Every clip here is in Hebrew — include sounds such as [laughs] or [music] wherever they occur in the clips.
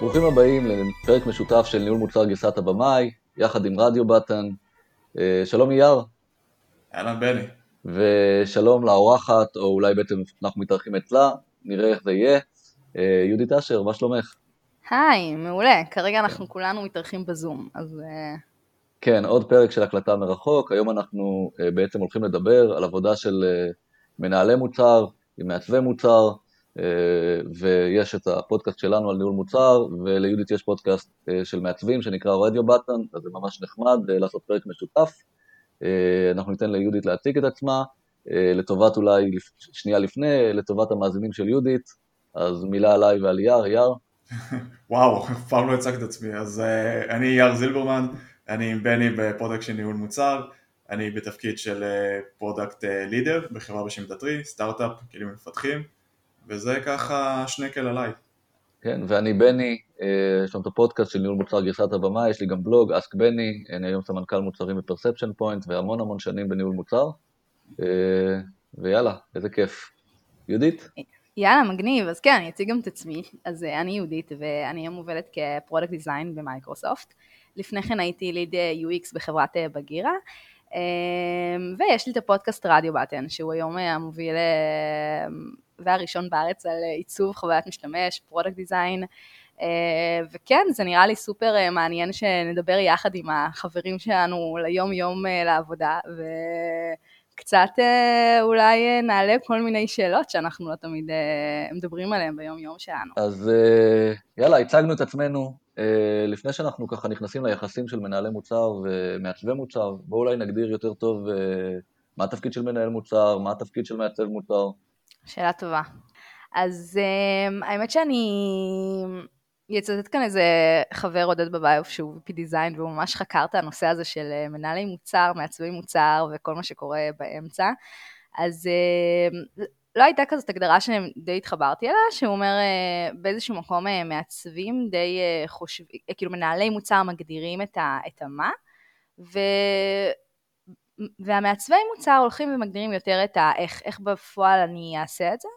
ברוכים הבאים לפרק משותף של ניהול מוצר גרסת הבמאי, יחד עם רדיו בטן. אה, שלום אייר. אהלן בני. ושלום לאורחת, או אולי בעצם אנחנו מתארחים אצלה, נראה איך זה יהיה. אה, יהודית אשר, מה שלומך? היי, מעולה. כרגע אנחנו כולנו מתארחים בזום, אז... אה, כן, עוד פרק של הקלטה מרחוק. היום אנחנו בעצם הולכים לדבר על עבודה של מנהלי מוצר, עם מעצבי מוצר, ויש את הפודקאסט שלנו על ניהול מוצר, וליהודית יש פודקאסט אה, של מעצבים שנקרא radio button, אז זה ממש נחמד אה, לעשות פרק משותף. אנחנו ניתן ליהודית להציג את עצמה, לטובת אולי שנייה לפני, לטובת המאזינים של יהודית, אז מילה עליי ועל יער, יער. [laughs] וואו, אף פעם לא הצגת את עצמי, אז אה, אני יער זילברמן, אני עם בני בפודקאסט של ניהול מוצר, אני בתפקיד של product leader בחברה בשם Datree, סטארט-אפ, כלים למפתחים, וזה ככה שנקל עליי. כן, ואני בני, אה, יש לנו את הפודקאסט של ניהול מוצר גרסת הבמאי, יש לי גם בלוג, Ask Benny, אני היום סמנכ"ל מוצרים ב Perception Point, והמון המון שנים בניהול מוצר, אה, ויאללה, איזה כיף. יהודית? יאללה, מגניב, אז כן, אני אציג גם את עצמי. אז אה, אני יהודית, ואני היום עובדת כ product designer ב Microsoft. לפני כן הייתי lead UX בחברת בגירה, ויש לי את הפודקאסט Radio Button, שהוא היום המוביל והראשון בארץ על עיצוב חוויית משתמש, product design, אה, וכן, זה נראה לי סופר אה, מעניין שנדבר יחד עם החברים שלנו ליום יום אה, לעבודה, וקצת אולי נעלה כל מיני שאלות שאנחנו לא תמיד מדברים עליהן ביום יום שלנו. אז יאללה, הצגנו את עצמנו. לפני שאנחנו ככה נכנסים ליחסים של מנהלי מוצר ומעצבי מוצר, בואו אולי נגדיר יותר טוב מה התפקיד של מנהל מוצר, מה התפקיד של מעצב מוצר. שאלה טובה. אז um, האמת שאני אצטט כאן איזה חבר עודד בביוף שהוא VP דיזיין והוא ממש חקר את הנושא הזה של אה, מנהלי מוצר, מעצבי מוצר וכל מה שקורה באמצע. אז לא הייתה כזאת הגדרה שדי התחברתי אליה, שהוא אומר uh, באיזשהו מקום uh, מעצבים די uh, חושבים, כאילו מנהלי מוצר מגדירים את, ה, את המה, ו... והמעצבי מוצר הולכים ומגדירים יותר את האיך, איך בפועל אני אעשה את זה.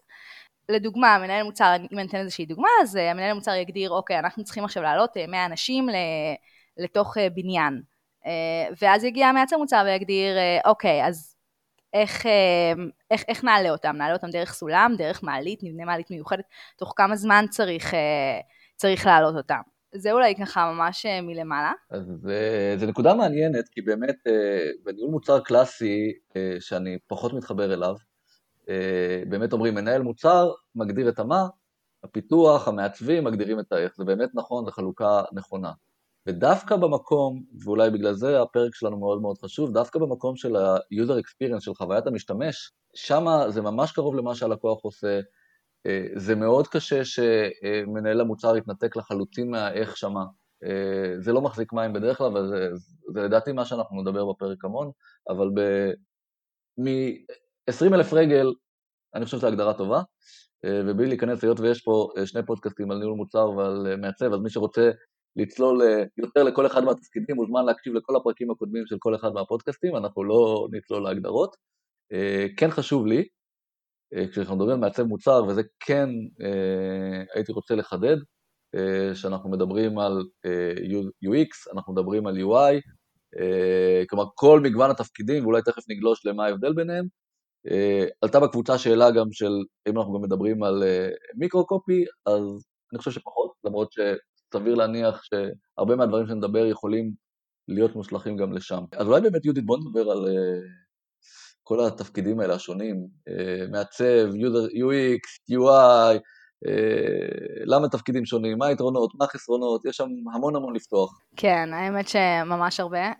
לדוגמה, מנהל מוצר, אם אני אתן איזושהי דוגמה, אז אה, המנהל מוצר יגדיר, אוקיי, אנחנו צריכים עכשיו לעלות 100 אה, אנשים לתוך אה, בניין. ואז יגיע המעצב מוצר ויגדיר, אוקיי, אז איך, איך, איך נעלה אותם? נעלה אותם דרך סולם, דרך מעלית, נבנה מעלית מיוחדת, תוך כמה זמן צריך, צריך להעלות אותם. זה אולי ככה ממש אה, מלמעלה. אז זו נקודה מעניינת, כי באמת אה, בניהול מוצר קלאסי, אה, שאני פחות מתחבר אליו, באמת אומרים, מנהל מוצר מגדיר את המה, הפיתוח, המעצבים מגדירים את האיך. זה באמת נכון, זו חלוקה נכונה. ודווקא במקום, ואולי בגלל זה הפרק שלנו מאוד מאוד חשוב, דווקא במקום של ה-user experience, של חוויית המשתמש, שם זה ממש קרוב למה שהלקוח עושה, אה, זה מאוד קשה שמנהל המוצר יתנתק לחלוטין מהאיך שמה. אה, זה לא מחזיק מים בדרך כלל, וזה זה לדעתי מה שאנחנו נדבר בפרק המון, אבל מ-20 אלף רגל, אני חושב שזו הגדרה טובה, אה, ובלי להיכנס, היות ויש פה שני פודקאסטים על ניהול מוצר ועל מעצב, אז מי שרוצה לצלול יותר לכל אחד מהתפקידים, מוזמן להקשיב לכל הפרקים הקודמים של כל אחד מהפודקאסטים, אנחנו לא נצלול להגדרות. כן חשוב לי, אה, כשאנחנו מדברים על מעצב מוצר, וזה כן אה, הייתי רוצה לחדד, אה, שאנחנו מדברים על UX, אנחנו מדברים על UI, כלומר כל מגוון התפקידים, ואולי תכף נגלוש למה ההבדל ביניהם. עלתה בקבוצה שאלה גם של אם אנחנו גם מדברים על מיקרו-קופי, אז אני חושב שפחות, למרות שסביר להניח שהרבה מהדברים שנדבר יכולים להיות מושלכים גם לשם. אז אולי באמת יהודית בוא נדבר על כל התפקידים האלה השונים, אה, מעצב, UX, UI, אה, למה תפקידים שונים, מה היתרונות, מה החסרונות, יש שם המון המון לפתוח. כן, האמת שממש הרבה.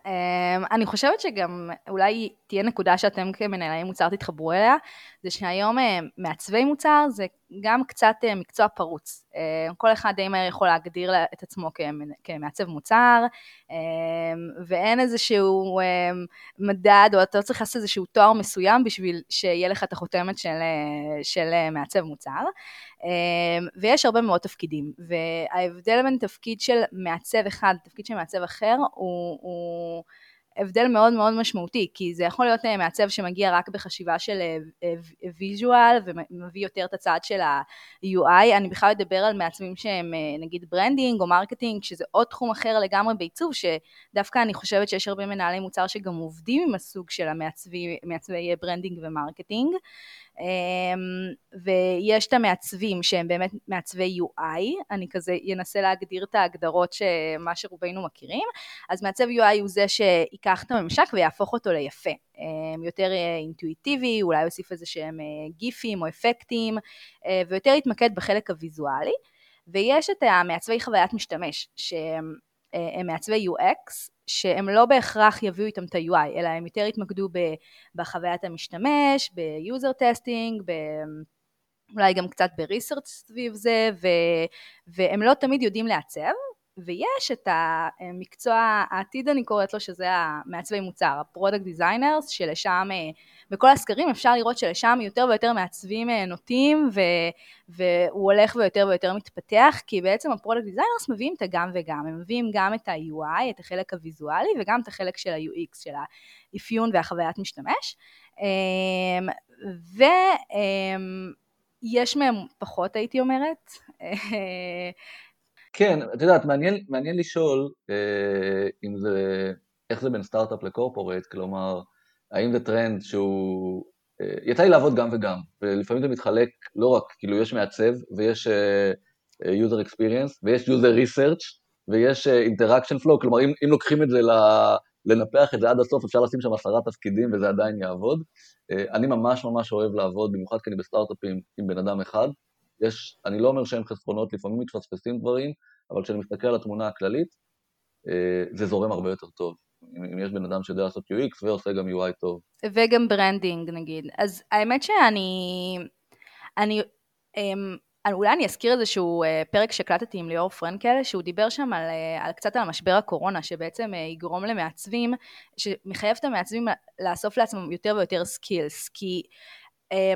אני חושבת שגם אולי תהיה נקודה שאתם כמנהלי מוצר תתחברו אליה, זה שהיום מעצבי מוצר זה גם קצת מקצוע פרוץ. כל אחד די מהר יכול להגדיר את עצמו כמעצב מוצר, ואין איזשהו מדד, או אתה לא צריך לעשות איזשהו תואר מסוים בשביל שיהיה לך את החותמת של, של מעצב מוצר. ויש הרבה מאוד תפקידים, וההבדל בין תפקיד של מעצב אחד לתפקיד של מעצב אחר הוא, הוא הבדל מאוד מאוד משמעותי, כי זה יכול להיות מעצב שמגיע רק בחשיבה של visual ומביא יותר את הצד של ה-UI, אני בכלל אדבר על מעצבים שהם נגיד branding או marketing, שזה עוד תחום אחר לגמרי בעיצוב, שדווקא אני חושבת שיש הרבה מנהלי מוצר שגם עובדים עם הסוג של המעצבי branding ו marketing. אמ, ויש את המעצבים שהם באמת מעצבי UI, אני כזה אנסה להגדיר את ההגדרות שמה שרובנו מכירים, אז מעצב UI הוא זה שיקח את הממשק ויהפוך אותו ליפה, אמ, יותר אה, אינטואיטיבי, אולי יוסיף איזה שהם אה, גיפים או אפקטים, אה, ויותר יתמקד בחלק הוויזואלי, ויש את המעצבי חוויית משתמש, שהם מעצבי UX, שהם לא בהכרח יביאו איתם את ה-UI, אלא הם יותר יתמקדו בחוויית המשתמש, ב-user testing, ב... אולי גם קצת ב-research סביב זה, ו... והם לא תמיד יודעים לעצב, ויש את המקצוע העתיד אני קוראת לו, שזה המעצבי מוצר, ה-product designers, שלשם, אה, בכל הסקרים אפשר לראות שלשם יותר ויותר מעצבים אה, נוטים, ו, והוא הולך ויותר ויותר מתפתח, כי בעצם ה-product designers מביאים את הגם וגם, הם מביאים גם את ה-UI, את החלק הוויזואלי, וגם את החלק של ה-UX, של האפיון והחוויית משתמש, אמ, ויש אמ, מהם פחות הייתי אומרת, [laughs] כן, את יודעת, מעניין, מעניין לשאול אה, אם זה, איך זה בין סטארט-אפ ל corporate, כלומר, האם זה טרנד שהוא... אה, יצא לי לעבוד גם וגם, ולפעמים זה מתחלק לא רק, כאילו יש מעצב ויש אה, אה user experience ויש user research ויש interaction flow, כלומר אם, אם לוקחים את זה ל... לנפח את זה עד הסוף, אפשר לשים שם עשרה תפקידים וזה עדיין יעבוד. אני ממש ממש אוהב לעבוד, במיוחד כי אני בסטארט-אפים עם בן אדם אחד, יש, אני לא אומר שאין חסרונות, לפעמים מתפספסים דברים, אבל כשאני מסתכל על התמונה הכללית, זה זורם הרבה יותר טוב. אם יש בן אדם שיודע לעשות UX ועושה גם UI טוב. וגם branding נגיד. אז האמת שאני... אני... אמ, אולי אני אזכיר איזשהו אה, פרק שהקלטתי עם ליאור פרנקל, שהוא דיבר שם על, אה, על קצת על משבר הקורונה, שבעצם יגרום למעצבים, שמחייב את המעצבים לאסוף לעצמם יותר ויותר סקילס, כי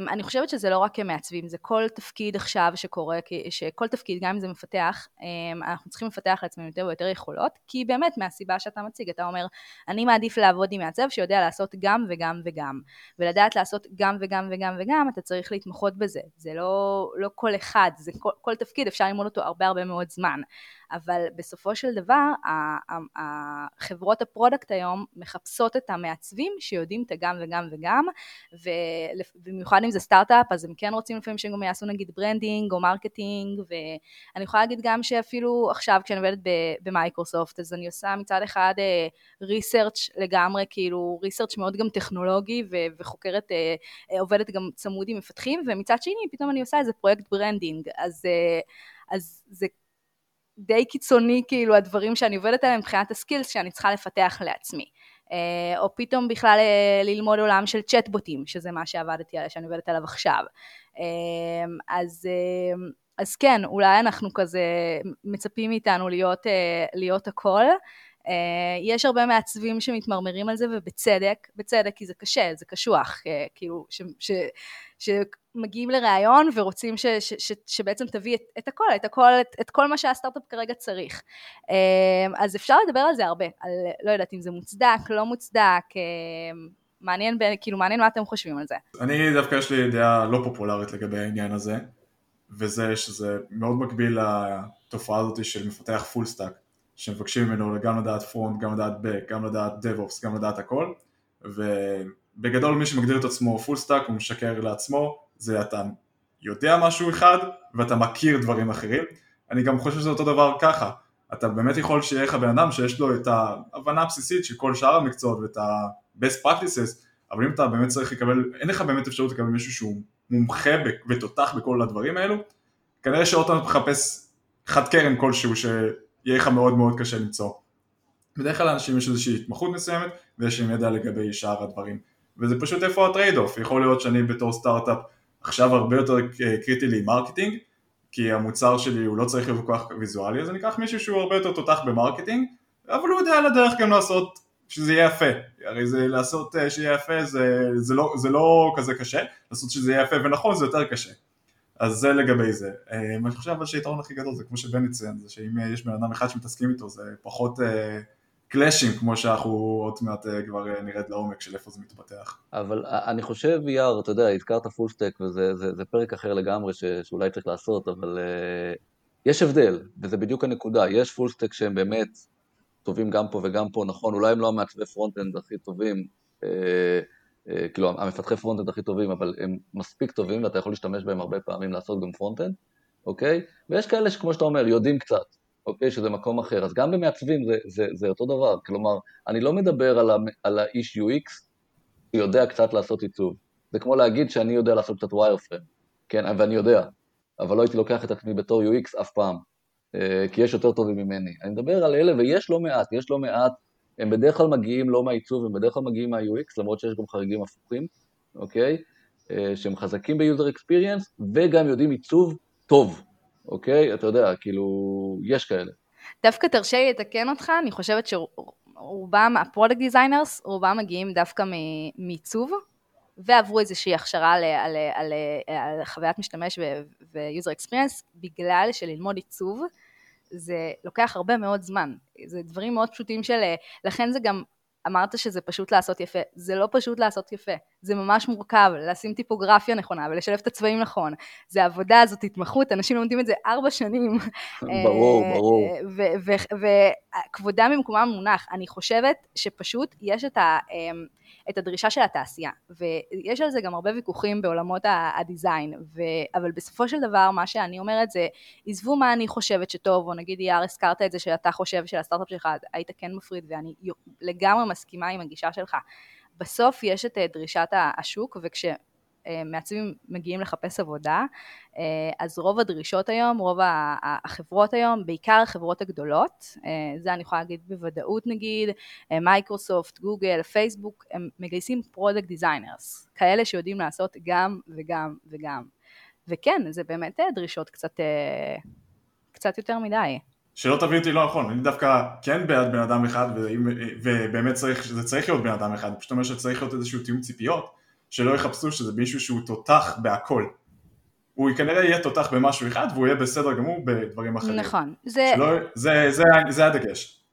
אני חושבת שזה לא רק כמעצבים, זה כל תפקיד עכשיו שקורה, שכל תפקיד, גם אם זה מפתח, um, אנחנו צריכים לפתח לעצמנו יותר ויותר יכולות, כי באמת מהסיבה שאתה מציג, אתה אומר, אני מעדיף לעבוד עם מעצב שיודע לעשות גם וגם וגם, ולדעת לעשות גם וגם וגם וגם, אתה צריך להתמחות בזה, זה לא, לא כל אחד, זה כל, כל תפקיד אפשר ללמוד אותו הרבה הרבה מאוד זמן, אבל בסופו של דבר, חברות ה product היום מחפשות את המעצבים שיודעים את הגם וגם וגם, ובמיוחד אם זה סטארט-אפ, אז הם כן רוצים לפעמים שהם גם יעשו נגיד branding או marketing, ואני יכולה להגיד גם שאפילו עכשיו כשאני עובדת במייקרוסופט, אז אני עושה מצד אחד research אה, לגמרי, כאילו research מאוד גם טכנולוגי, וחוקרת, אה, אה, עובדת גם צמוד עם מפתחים, ומצד שני פתאום אני עושה איזה פרויקט branding, אז... אז זה די קיצוני כאילו הדברים שאני עובדת עליהם מבחינת הסקילס שאני צריכה לפתח לעצמי. אה, או פתאום בכלל אה, ללמוד עולם של צ'טבוטים, שזה מה שעבדתי עליו, שאני עובדת עליו עכשיו. אה, אז, אז כן, אולי אנחנו כזה מצפים מאיתנו להיות, להיות הכל. יש הרבה מעצבים שמתמרמרים על זה ובצדק, בצדק כי זה קשה, זה קשוח, כאילו ש, ש, ש, מגיעים לראיון ורוצים ש, ש, ש, שבעצם תביא את, את הכל, את הכל, את, את כל מה שהסטארט-אפ כרגע צריך. אמ, אז אפשר לדבר על זה הרבה, על לא יודעת אם זה מוצדק, לא מוצדק, מעניין, כאילו מעניין מה אתם חושבים על זה. אני דווקא יש לי דעה לא פופולרית לגבי העניין הזה, וזה שזה מאוד מקביל לתופעה הזאת של מפתח full stack, שמבקשים ממנו גם לדעת front, גם לדעת back, גם לדעת DevOps, גם לדעת הכל, ובגדול מי שמגדיר את עצמו full stack הוא משקר לעצמו, זה אתה יודע משהו אחד ואתה מכיר דברים אחרים. אני גם חושב שזה אותו דבר ככה. אתה באמת יכול שיהיה לך בן אדם שיש לו את ההבנה הבסיסית של כל שאר המקצועות ואת ה-best practices, אבל אם אתה באמת צריך לקבל, אין לך באמת אפשרות לקבל מישהו שהוא מומחה ותותח בכל הדברים האלו, כנראה שעוד פעם תחפש חד קרן כלשהו שיהיה לך מאוד מאוד קשה למצוא. בדרך כלל לאנשים יש איזושהי התמחות מסוימת ויש להם ידע לגבי שאר הדברים. וזה פשוט איפה ה trade off, יכול להיות שאני בתור סטארט-אפ עכשיו הרבה יותר קריטי לי marketing, כי המוצר שלי הוא לא צריך להיות כל כך ויזואלי, אז אני אקח מישהו שהוא הרבה יותר תותח ב marketing, אבל הוא יודע על הדרך גם לעשות שזה יהיה יפה, הרי זה לעשות אה, שיהיה יפה זה, זה, לא, זה לא כזה קשה, לעשות שזה יהיה יפה ונכון זה יותר קשה. אז זה לגבי זה. אה, אני חושב אבל שהיתרון הכי גדול זה כמו שבני ציין, זה שאם יש בן אדם אחד שמתעסקים איתו זה פחות clashים, כמו שאנחנו עוד מעט כבר נרד לעומק של איפה זה מתפתח. אבל אני חושב, יאיר, אתה יודע, הזכרת full stack, וזה זה, זה פרק אחר לגמרי ש, שאולי צריך לעשות, אבל uh, יש הבדל, וזה בדיוק הנקודה, יש full stack שהם באמת טובים גם פה וגם פה, נכון, אולי הם לא המעצבי front-end הכי טובים, uh, כאילו המפתחי front-end הכי טובים, אבל הם מספיק טובים ואתה יכול להשתמש בהם הרבה פעמים לעשות גם front-end, אוקיי? ויש כאלה שכמו שאתה אומר, יודעים קצת, אוקיי? שזה מקום אחר. אז גם במעצבים זה, זה, זה אותו דבר. כלומר, אני לא מדבר על, ה, על האיש UX שיודע קצת לעשות עיצוב. זה כמו להגיד שאני יודע לעשות קצת wireframe, כן? ואני יודע, אבל לא הייתי לוקח את עצמי בתור UX אף פעם, אה, כי יש יותר טובים ממני. אני מדבר על אלה, ויש לא מעט, יש לא מעט, הם בדרך כלל מגיעים לא מהעיצוב, הם בדרך כלל מגיעים מה-UX, למרות שיש גם חריגים הפוכים, אוקיי? אה, שהם חזקים ב-user experience, וגם יודעים עיצוב טוב, אוקיי? אתה יודע, כאילו, יש כאלה. דווקא תרשה לי לתקן אותך, אני חושבת שרובם, ה product designers, רובם מגיעים דווקא מעיצוב, ועברו איזושהי הכשרה על, על, על, על חוויית משתמש ו-user experience, בגלל שללמוד עיצוב זה לוקח הרבה מאוד זמן. זה דברים מאוד פשוטים של, לכן זה גם אמרת שזה פשוט לעשות יפה, זה לא פשוט לעשות יפה, זה ממש מורכב, לשים טיפוגרפיה נכונה ולשלב את הצבעים נכון, זה עבודה, זאת התמחות, אנשים לומדים את זה ארבע שנים. [laughs] ברור, ברור. וכבודם במקומם מונח, אני חושבת שפשוט יש את ה... אמ, את הדרישה של התעשייה, ויש על זה גם הרבה ויכוחים בעולמות הדיזיין, ו... אבל בסופו של דבר מה שאני אומרת זה, עזבו מה אני חושבת שטוב, או נגיד יאר הזכרת את זה שאתה חושב שלסטארט-אפ שלך היית כן מפריד, ואני לגמרי מסכימה עם הגישה שלך. בסוף יש את דרישת השוק, וכש... מעצבים מגיעים לחפש עבודה, אה, אז רוב הדרישות היום, רוב החברות היום, בעיקר החברות הגדולות, אה, זה אני יכולה להגיד בוודאות נגיד, אה, מייקרוסופט, גוגל, פייסבוק, הם מגייסים product designers, כאלה שיודעים לעשות גם וגם וגם. וכן, זה באמת דרישות קצת, קצת יותר מדי. שלא תבין אותי לא נכון, אני דווקא כן בעד בן אדם אחד, ובאמת צריך, זה צריך להיות בן אדם אחד, פשוט אומר שצריך להיות איזשהו תיאום ציפיות, שלא יחפשו שזה מישהו שהוא תותח בהכל. הוא כנראה יהיה תותח במשהו אחד והוא יהיה בסדר גמור בדברים אחרים. נכון. זה... שלא, זה, זה, זה הדגש.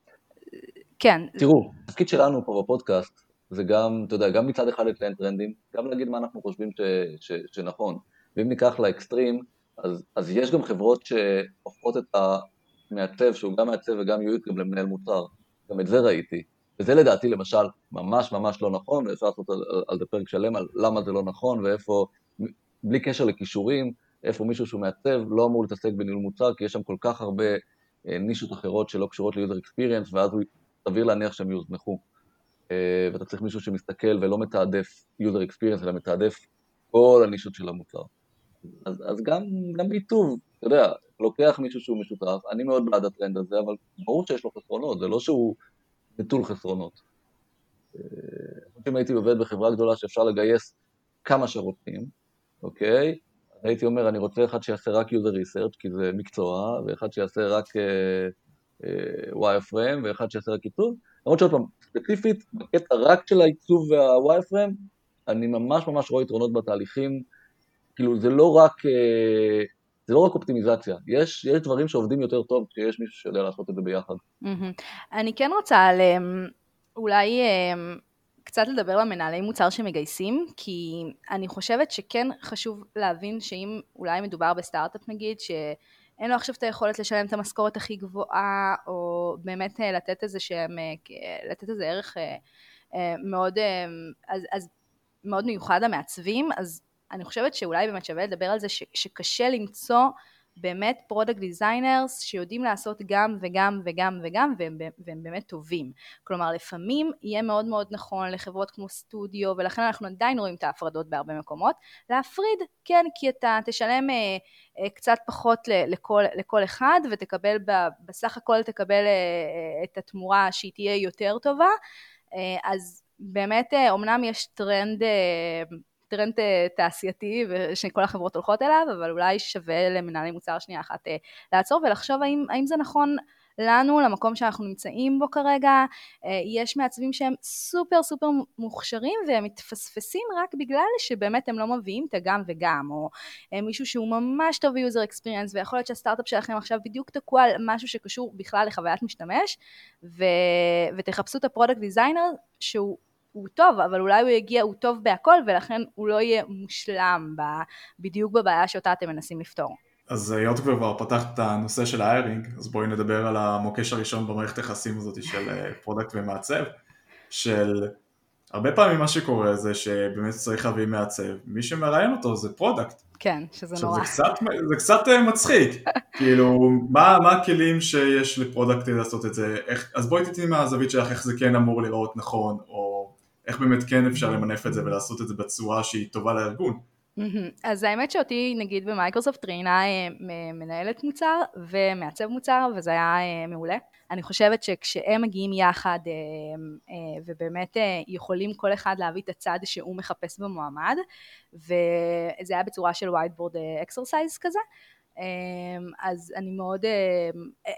כן. תראו, התפקיד שלנו פה בפודקאסט זה גם, אתה יודע, גם מצד אחד לציין טרנדים, גם להגיד מה אנחנו חושבים ש, ש, שנכון. ואם ניקח לאקסטרים, אז, אז יש גם חברות שהופכות את המעצב, שהוא גם מעצב וגם יועץ גם למנהל מוצר. גם את זה ראיתי. וזה לדעתי למשל ממש ממש לא נכון, ואפשר לעשות על, על זה פרק שלם על למה זה לא נכון ואיפה, בלי קשר לכישורים, איפה מישהו שהוא מעצב לא אמור להתעסק בניהול מוצר, כי יש שם כל כך הרבה אה, נישות אחרות שלא קשורות ל-user experience, ואז הוא סביר להניח שהם יוזנחו. אה, ואתה צריך מישהו שמסתכל ולא מתעדף user experience, אלא מתעדף כל הנישות של המוצר. אז, אז גם, גם בעיצוב, אתה יודע, לוקח מישהו שהוא משותף, אני מאוד בעד הטרנד הזה, אבל ברור שיש לו חסרונות, זה לא שהוא נטול חסרונות. אה, אם הייתי עובד בחברה גדולה שאפשר לגייס כמה שרוצים, אוקיי? הייתי אומר, אני רוצה אחד שיעשה רק user research, כי זה מקצוע, ואחד שיעשה רק uh, uh, wireframe, ואחד שיעשה רק עיצוב. למרות שעוד פעם, ספציפית, בקטע רק של העיצוב וה-wireframe, אני ממש ממש רואה יתרונות בתהליכים. כאילו, זה לא רק, uh, זה לא רק אופטימיזציה, יש, יש דברים שעובדים יותר טוב כשיש מישהו שיודע לעשות את זה ביחד. אני כן רוצה על, אמ, אולי אמ, קצת לדבר למנהלי מוצר שמגייסים, כי אני חושבת שכן חשוב להבין שאם אולי מדובר בסטארט-אפ נגיד, שאין לו עכשיו את היכולת לשלם את המשכורת הכי גבוהה, או באמת אה, לתת איזה שהם, אה, לתת איזה ערך אה, מאוד, אז, אז מאוד מיוחד למעצבים, אז אני חושבת שאולי באמת שווה לדבר על זה ש, שקשה למצוא באמת product designers שיודעים לעשות גם וגם וגם וגם והם, והם באמת טובים. כלומר לפעמים יהיה מאוד מאוד נכון לחברות כמו סטודיו ולכן אנחנו עדיין רואים את ההפרדות בהרבה מקומות. להפריד כן כי אתה תשלם אה, אה, קצת פחות ל, לכל, לכל אחד ותקבל ב, בסך הכל תקבל אה, אה, את התמורה שהיא תהיה יותר טובה. אה, אז באמת אה, אומנם יש טרנד אה, טרנד אה, תעשייתי שכל החברות הולכות אליו, אבל אולי שווה למנהלי מוצר שנייה אחת אה, לעצור ולחשוב האם, האם זה נכון לנו, למקום שאנחנו נמצאים בו כרגע, יש מעצבים שהם סופר סופר מוכשרים והם מתפספסים רק בגלל שבאמת הם לא מביאים את הגם וגם, או מישהו שהוא ממש טוב ב user experience, ויכול להיות שהסטארט-אפ שלכם עכשיו בדיוק תקוע על משהו שקשור בכלל לחוויית משתמש, ו... ותחפשו את ה product designer שהוא הוא טוב, אבל אולי הוא יגיע, הוא טוב בהכל, ולכן הוא לא יהיה מושלם ב, בדיוק בבעיה שאותה אתם מנסים לפתור. אז היות וכבר פתחת את הנושא של ה hiring, אז בואי נדבר על המוקש הראשון במערכת היחסים הזאת של product אה, ומעצב, של הרבה פעמים מה שקורה זה שבאמת צריך להביא מעצב, מי שמראיין אותו זה product. כן, שזה נורא. זה קצת, זה קצת אה, מצחיק, [laughs] כאילו, מה, מה הכלים שיש ל product לעשות את זה, איך, אז בואי תתני מהזווית שלך איך זה כן אמור לראות נכון, או איך באמת כן אפשר למנף את זה ולעשות את זה בצורה שהיא טובה לארגון. אז האמת שאותי נגיד במייקרוסופט ראיינה אה, מנהלת מוצר ומעצב מוצר וזה היה אה, מעולה. אני חושבת שכשהם מגיעים יחד אה, ובאמת יכולים כל אחד להביא את הצד שהוא מחפש במועמד וזה היה בצורה של whiteboard exercise כזה אז אני מאוד,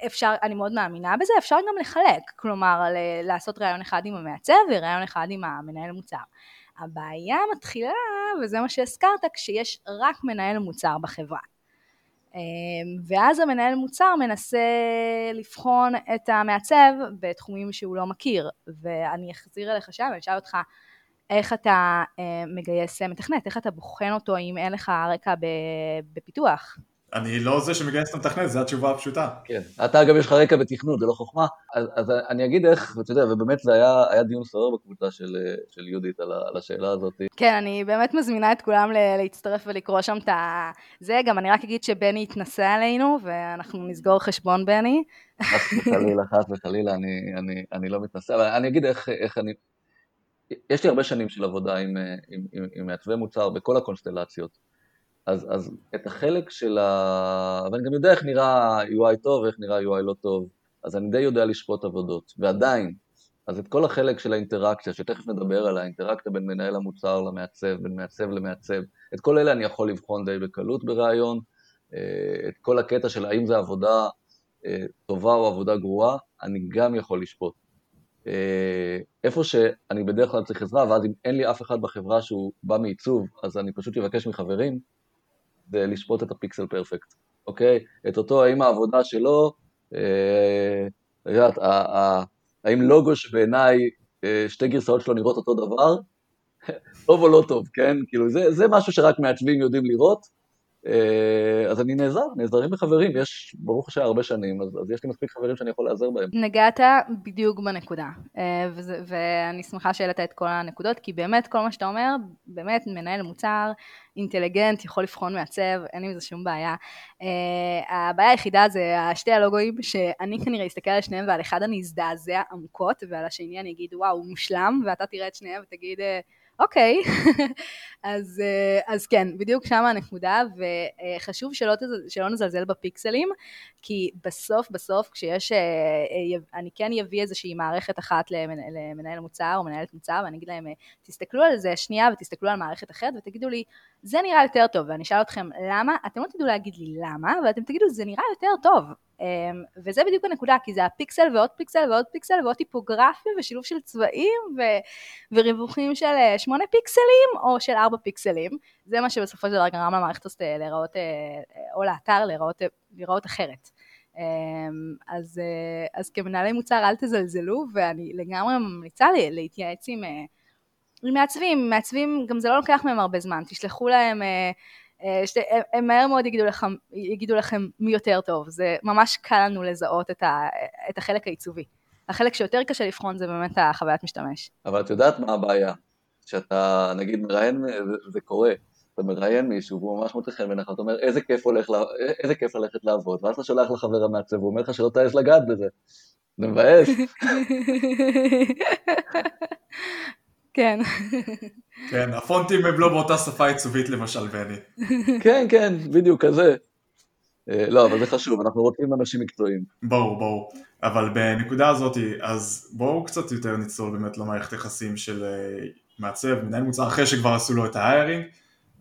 אפשר, אני מאוד מאמינה בזה, אפשר גם לחלק, כלומר לעשות ראיון אחד עם המעצב וראיון אחד עם המנהל מוצר. הבעיה מתחילה, וזה מה שהזכרת, כשיש רק מנהל מוצר בחברה. אמ, ואז המנהל מוצר מנסה לבחון את המעצב בתחומים שהוא לא מכיר, ואני אחזיר אליך שם, אני אשאל אותך איך אתה אה, מגייס מתכנת, איך אתה בוחן אותו אם אין לך רקע בפיתוח. אני לא זה שמגייס את המתכנת, זו התשובה הפשוטה. כן, אתה גם יש לך רקע בתכנות, זה לא חוכמה. אז, אז אני אגיד איך, ואתה יודע, ובאמת זה היה, היה דיון סוער בקבוצה של, של יהודית על, על השאלה הזאת. כן, אני באמת מזמינה את כולם להצטרף ולקרוא שם את ה... זה, גם אני רק אגיד שבני התנסה עלינו, ואנחנו נסגור חשבון בני. חס וחלילה, חס וחלילה, אני, אני, אני לא מתנסה, אבל אני אגיד איך, איך אני... יש לי הרבה שנים של עבודה עם, עם, עם, עם מעצבי מוצר בכל הקונסטלציות. אז, אז את החלק של ה... ואני גם יודע איך נראה UI טוב ואיך נראה UI לא טוב, אז אני די יודע לשפוט עבודות, ועדיין, אז את כל החלק של האינטראקציה, שתכף נדבר על האינטראקציה בין מנהל המוצר למעצב, בין מעצב למעצב, את כל אלה אני יכול לבחון די בקלות בראיון, אה, את כל הקטע של האם זו עבודה אה, טובה או עבודה גרועה, אני גם יכול לשפוט. אה, איפה שאני בדרך כלל צריך עזרה, ואז אם אין לי אף אחד בחברה שהוא בא מעיצוב, אז אני פשוט אבקש מחברים, זה לשפוט את הפיקסל פרפקט, אוקיי? את אותו, האם העבודה שלו, אה, יודעת, האם לוגו שבעיניי אה, שתי גרסאות שלו נראות אותו דבר, [laughs] טוב או לא טוב, כן? כאילו, זה, זה משהו שרק מעצבים יודעים לראות, אז אני נעזר, נעזרים בחברים, יש ברוך השם הרבה שנים, אז, אז יש לי מספיק חברים שאני יכול לעזר בהם. נגעת בדיוק בנקודה, אה, וזה, ואני שמחה שהעלית את כל הנקודות, כי באמת כל מה שאתה אומר, באמת מנהל מוצר, אינטליגנט, יכול לבחון מעצב, אין עם זה שום בעיה. Uh, הבעיה היחידה זה שתי הלוגויים, שאני כנראה אסתכל על שניהם ועל אחד אני אזדעזע עמוקות, ועל השני אני אגיד וואו, מושלם, ואתה תראה את שניהם ותגיד... אוקיי, [laughs] אז, אה, אז כן, בדיוק שם הנקודה, וחשוב שלא, שלא נזלזל בפיקסלים, כי בסוף בסוף כשיש, אה, אה, אני כן אביא איזושהי מערכת אחת למנהל מוצר או מנהלת מוצר, ואני אגיד להם, תסתכלו על זה שנייה ותסתכלו על מערכת אחרת ותגידו לי, זה נראה יותר טוב, ואני אשאל אתכם למה, אתם לא תדעו להגיד לי למה, אבל אתם תגידו, זה נראה יותר טוב. אמ, וזה בדיוק הנקודה, כי זה הפיקסל ועוד פיקסל ועוד פיקסל ועוד טיפוגרפיה ושילוב של צבעים ו- וריווחים של אה, שמונה פיקסלים או של ארבע פיקסלים. זה מה שבסופו של דבר גרם למערכת הזאת אה, להיראות, אה, או לאתר להיראות, להיראות אחרת. אמ, אז, אז כמנהלי מוצר אל תזלזלו, ואני לגמרי ממליצה להתייעץ עם, מעצבים, מעצבים גם זה לא לוקח מהם הרבה זמן, תשלחו להם שת, הם מהר מאוד יגידו לכם, יגידו לכם מי יותר טוב, זה ממש קל לנו לזהות את, ה, את החלק העיצובי. החלק שיותר קשה לבחון זה באמת החוויית משתמש. אבל את יודעת מה הבעיה? שאתה נגיד מראיין, זה קורה, אתה מראיין מישהו והוא ממש מוצא חן בעיניך, אתה אומר איזה כיף, הולך, איזה כיף ללכת לעבוד, ואז אתה שולח לחבר המעצב, הוא אומר לך שלא תעז לגעת בזה. זה מבאס. [laughs] כן. כן, הפונטים הם לא באותה שפה עיצובית למשל, בני. כן, כן, בדיוק כזה. אה, לא, אבל זה חשוב, אנחנו רוצים אנשים מקצועיים. ברור, ברור. אבל בנקודה הזאת, אז בואו קצת יותר נצלול באמת למערכת יחסים של אה, מעצב, מנהל מוצר אחרי שכבר עשו לו את ההיירינג.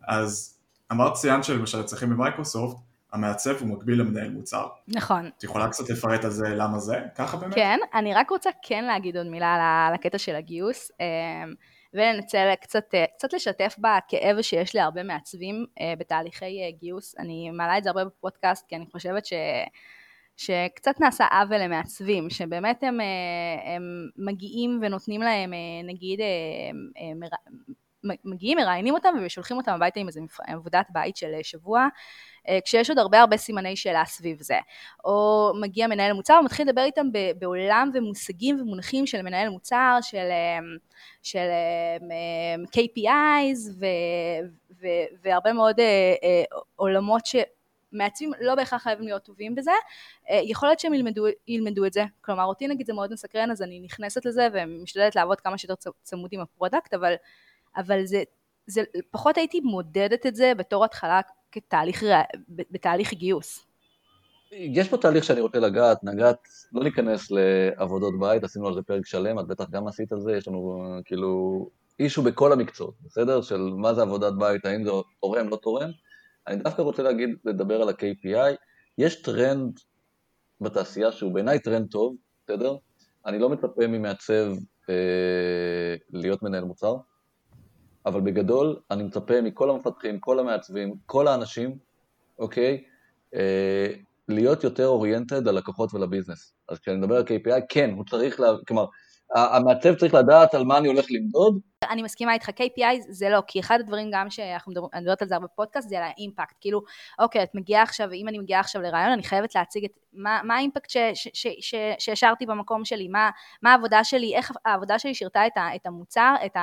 אז אמרת ציינת שלמשל אצלכם במייקרוסופט, המעצב הוא מקביל למנהל מוצר. נכון. את יכולה קצת לפרט על זה למה זה? ככה באמת? כן, אני רק רוצה כן להגיד עוד מילה על הקטע של הגיוס. ולנצל קצת, קצת לשתף בכאב שיש להרבה מעצבים בתהליכי גיוס. אני מעלה את זה הרבה בפודקאסט כי אני חושבת ש... שקצת נעשה עוול למעצבים, שבאמת הם, הם מגיעים ונותנים להם נגיד מגיעים, מראיינים אותם ושולחים אותם הביתה עם איזה עבודת בית של שבוע, כשיש עוד הרבה הרבה סימני שאלה סביב זה. או מגיע מנהל מוצר ומתחיל לדבר איתם בעולם ומושגים ומונחים של מנהל מוצר, של, של KPIs ו, ו, והרבה מאוד עולמות ש... מעצבים לא בהכרח חייבים להיות טובים בזה, יכול להיות שהם ילמדו, ילמדו את זה, כלומר אותי נגיד זה מאוד מסקרן אז אני נכנסת לזה ומשתדלת לעבוד כמה שיותר צמוד עם ה product, אבל אבל זה, זה, פחות הייתי מודדת את זה בתור התחלה כתהליך, בתהליך גיוס. יש פה תהליך שאני רוצה לגעת, נגעת, לא להיכנס לעבודות בית, עשינו על זה פרק שלם, את בטח גם עשית על זה, יש לנו כאילו issue בכל המקצועות, בסדר? של מה זה עבודת בית, האם זה תורם, לא תורם. אני דווקא רוצה להגיד, לדבר על ה-KPI, יש טרנד בתעשייה שהוא בעיניי טרנד טוב, בסדר? אני לא מצפה ממעצב אה, להיות מנהל מוצר, אבל בגדול אני מצפה מכל המפתחים, כל המעצבים, כל האנשים, אוקיי, אה, להיות יותר oriented ללקוחות ול business. אז כשאני מדבר על KPI, כן, הוא צריך, לה, כלומר, המעצב צריך לדעת על מה אני הולך למדוד. אני מסכימה איתך, KPI זה לא, כי אחד הדברים גם שאנחנו מדברות על זה הרבה בפודקאסט, זה על האימפקט, כאילו, אוקיי, את מגיעה עכשיו, אם אני מגיעה עכשיו לרעיון, אני חייבת להציג את, מה, מה האימפקט שהשארתי במקום שלי, מה, מה העבודה שלי, איך העבודה שלי שירתה את, ה, את המוצר, את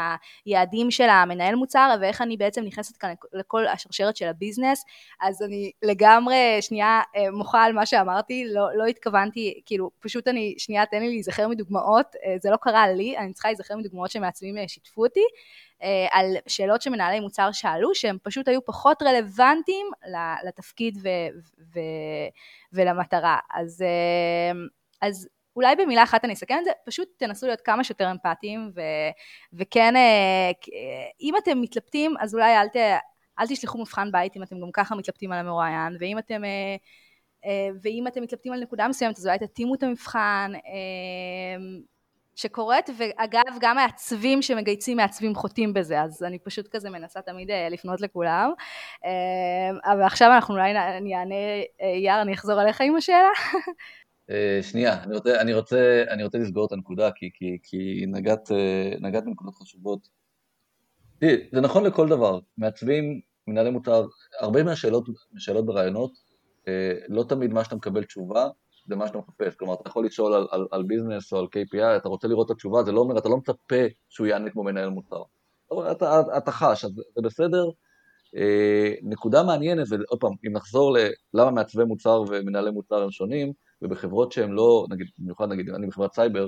היעדים של המנהל מוצר, ואיך אני בעצם נכנסת כאן לכל השרשרת של הביזנס, אז אני לגמרי, שנייה, אה, מוחה על מה שאמרתי, לא, לא התכוונתי, כאילו, פשוט אני, שנייה, תן לי להיזכר מדוגמאות, אה, זה לא קרה לי, אני צריכה להיזכר מדוגמאות שמעצבים אה, שיתפו אותי, אה, על שאלות שמנהלי מוצר שאלו, שהם פשוט היו פחות רלוונטיים לתפקיד ו- ו- ולמטרה. אז, אה, אז אולי במילה אחת אני אסכם את זה, פשוט תנסו להיות כמה שיותר אמפתיים, ו- וכן, אם אתם מתלבטים, אז אולי אל, ת- אל תשלחו מבחן בית אם אתם גם ככה מתלבטים על המרואיין, ואם אתם... ואם אתם מתלבטים על נקודה מסוימת, אז אולי תתאימו את המבחן, שקורית, ואגב, גם מעצבים שמגייצים מעצבים חוטאים בזה, אז אני פשוט כזה מנסה תמיד אה, לפנות לכולם. אה, אבל עכשיו אנחנו אולי אני אענה, אה, יאר, אני אחזור אליך עם השאלה. שנייה, אני רוצה, אני, רוצה, אני רוצה לסגור את הנקודה, כי, כי, כי נגעת, נגעת בנקודות חשובות. תראי, זה נכון לכל דבר. מעצבים, מנהלי מוצר, הרבה מהשאלות, מהשאלות ברעיונות, לא תמיד מה שאתה מקבל תשובה, זה מה שאתה מחפש. כלומר, אתה יכול לשאול על, על, על business או על KPI, אתה רוצה לראות את התשובה, זה לא אומר, אתה לא מצפה שהוא יענה כמו מנהל מוצר. אתה, אתה, אתה חש, אז זה בסדר. אה, נקודה מעניינת, ועוד פעם, אם נחזור ללמה מעצבי מוצר ומנהלי מוצר הם שונים, ובחברות שהן לא, נגיד, במיוחד נגיד, אני בחברת סייבר,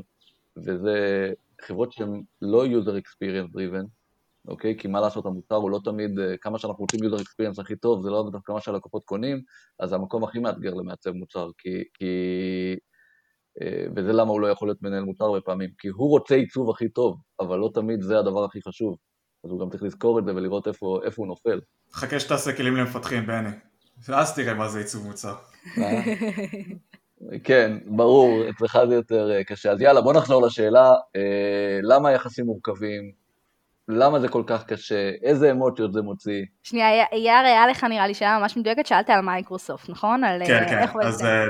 וזה חברות שהן לא user experience driven, אוקיי? כי מה לעשות, המוצר הוא לא תמיד, אה, כמה שאנחנו רוצים user experience הכי טוב, זה לא דווקא מה שהלקוחות קונים, אז זה המקום הכי מאתגר למעצב מוצר, כי, כי... אה, וזה למה הוא לא יכול להיות מנהל מוצר הרבה פעמים, כי הוא רוצה עיצוב הכי טוב, אבל לא תמיד זה הדבר הכי חשוב. אז הוא גם צריך לזכור את זה ולראות איפה, איפה הוא נופל. חכה שתעשה כלים למפתחים, בני. ואז תראה מה זה עיצוב מוצר. אה? [laughs] כן, ברור, אצלך זה יותר קשה. אז יאללה, בוא נחזור לשאלה, למה היחסים מורכבים, למה זה כל כך קשה, איזה אמוציות זה מוציא. שנייה, יאיר, היה לך נראה לי שאלה ממש מדויקת, שאלת על מייקרוסופט, נכון? על כן, כן, אז, אה,